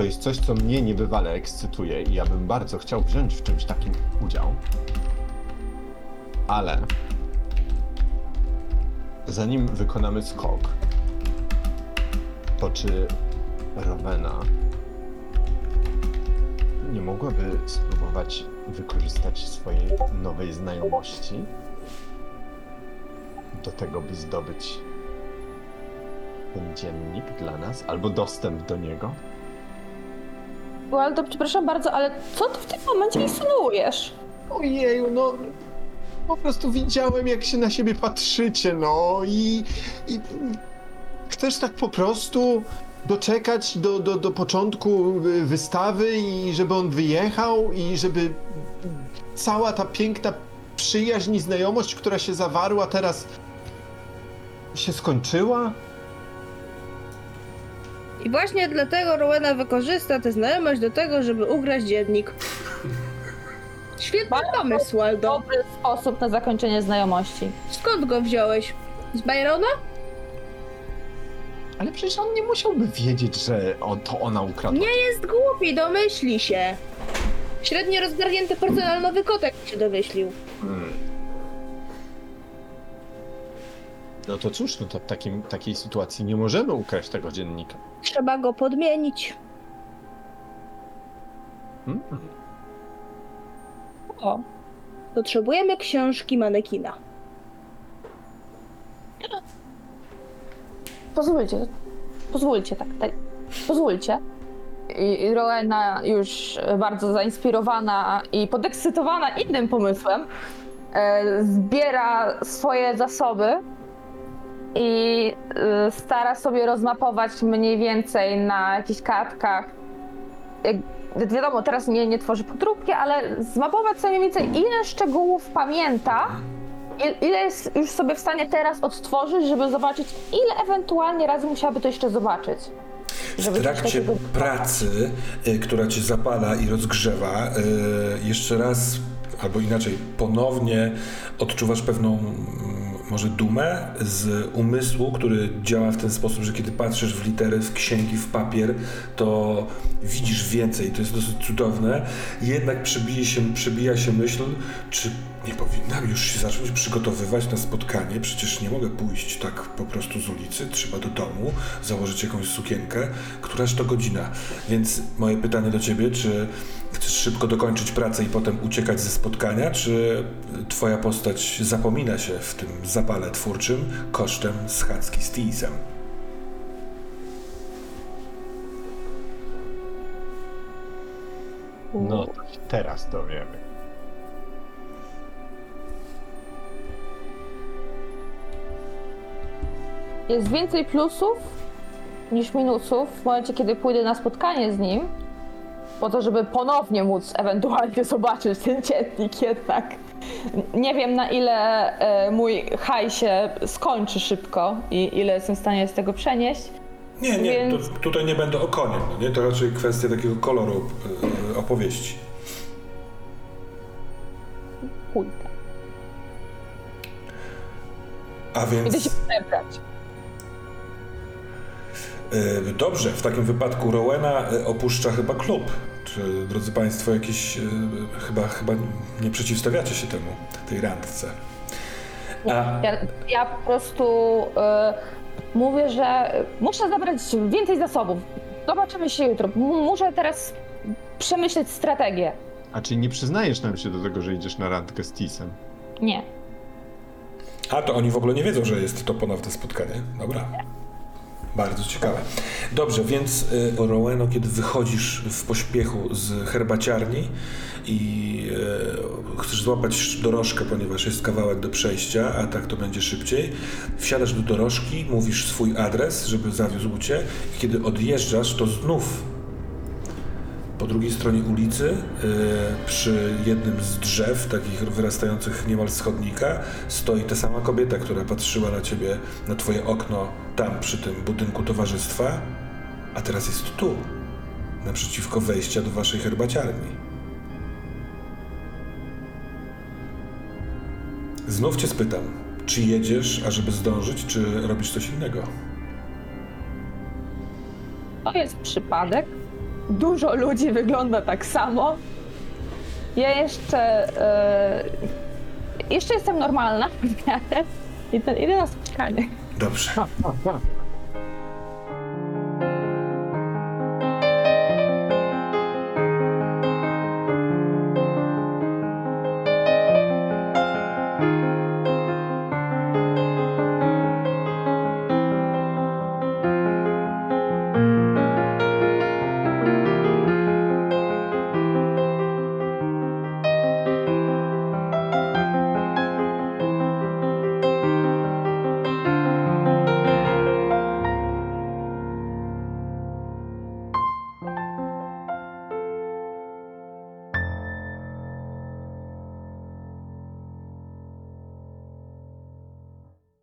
S2: to jest coś, co mnie niebywale ekscytuje i ja bym bardzo chciał wziąć w czymś takim udział. Ale zanim wykonamy skok, to czy Rowena nie mogłaby spróbować wykorzystać swojej nowej znajomości do tego, by zdobyć ten dziennik dla nas, albo dostęp do niego?
S4: Waldo, przepraszam bardzo, ale co ty w tym momencie insynuujesz?
S2: Ojeju, no po prostu widziałem, jak się na siebie patrzycie, no i, i chcesz tak po prostu doczekać do, do, do początku y, wystawy i żeby on wyjechał i żeby cała ta piękna przyjaźń i znajomość, która się zawarła teraz się skończyła?
S3: I właśnie dlatego Rowena wykorzysta tę znajomość do tego, żeby ugrać dziennik. Świetny
S4: Bardzo
S3: pomysł, Waldo.
S4: Dobry sposób na zakończenie znajomości.
S3: Skąd go wziąłeś? Z Byrona?
S2: Ale przecież on nie musiałby wiedzieć, że on, to ona ukradła.
S3: Nie jest głupi, domyśli się. Średnio rozgarnięty porcelanowy kotek się domyślił.
S2: Hmm. No to cóż, no to w takim, takiej sytuacji nie możemy ukraść tego dziennika.
S3: Trzeba go podmienić.
S2: Hmm?
S4: O,
S3: Potrzebujemy książki manekina.
S4: pozwólcie, pozwólcie, tak, tak, pozwólcie. i i Rowena już bardzo zainspirowana i podekscytowana innym pomysłem, e, zbiera swoje zasoby i e, stara sobie rozmapować mniej więcej na jakichś kartkach. Jak wiadomo, teraz nie, nie tworzy podróbki, ale zmapować sobie mniej więcej ile szczegółów pamięta, il- ile jest już sobie w stanie teraz odtworzyć, żeby zobaczyć, ile ewentualnie razy musiałaby to jeszcze zobaczyć.
S1: W trakcie pracy, y, która cię zapala i rozgrzewa, y, jeszcze raz, albo inaczej, ponownie odczuwasz pewną mm, może dumę z umysłu, który działa w ten sposób, że kiedy patrzysz w litery, w księgi, w papier, to widzisz więcej. To jest dosyć cudowne. Jednak przebije się, przebija się myśl, czy nie powinnam już się zacząć przygotowywać na spotkanie. Przecież nie mogę pójść tak po prostu z ulicy. Trzeba do domu, założyć jakąś sukienkę. Któraż to godzina? Więc moje pytanie do ciebie, czy chcesz szybko dokończyć pracę i potem uciekać ze spotkania, czy twoja postać zapomina się w tym zapale twórczym kosztem schadzki z Teasem?
S2: No to teraz dowiemy.
S4: Jest więcej plusów niż minusów w momencie, kiedy pójdę na spotkanie z nim, po to, żeby ponownie móc ewentualnie zobaczyć ten dziennik jednak. Nie wiem na ile e, mój haj się skończy szybko i ile jestem w stanie z tego przenieść.
S1: Nie, nie,
S4: Więc-
S1: to, tutaj nie będę o konie, no nie? To raczej kwestia takiego koloru y, opowieści.
S4: Pójdę.
S1: A
S4: Idę
S1: więc...
S4: się przebrać.
S1: Y, Dobrze, w takim wypadku Rowena y, opuszcza chyba klub. Czy, drodzy Państwo, jakieś y, chyba, chyba nie przeciwstawiacie się temu, tej randce? A,
S4: Ja, ja po prostu e, mówię, że muszę zabrać więcej zasobów. Zobaczymy się jutro. Muszę teraz przemyśleć strategię.
S2: A czy nie przyznajesz nam się do tego, że idziesz na randkę z Tisem?
S4: Nie.
S1: a to oni w ogóle nie wiedzą, że jest to ponowne spotkanie. Dobra. Bardzo ciekawe. Dobrze, więc y, Roweno, kiedy wychodzisz w pośpiechu z herbaciarni i y, chcesz złapać dorożkę, ponieważ jest kawałek do przejścia, a tak to będzie szybciej, wsiadasz do dorożki, mówisz swój adres, żeby zawiózł cię i kiedy odjeżdżasz, to znów po drugiej stronie ulicy, y, przy jednym z drzew, takich wyrastających niemal z chodnika, stoi ta sama kobieta, która patrzyła na ciebie, na twoje okno, tam przy tym budynku towarzystwa, a teraz jest tu, naprzeciwko wejścia do waszej herbaciarni. Znów cię spytam, czy jedziesz, ażeby zdążyć, czy robisz coś innego?
S4: To jest przypadek. Dużo ludzi wygląda tak samo. Ja jeszcze. E, jeszcze jestem normalna w miarę. Idę, idę na spotkanie.
S1: Dobrze.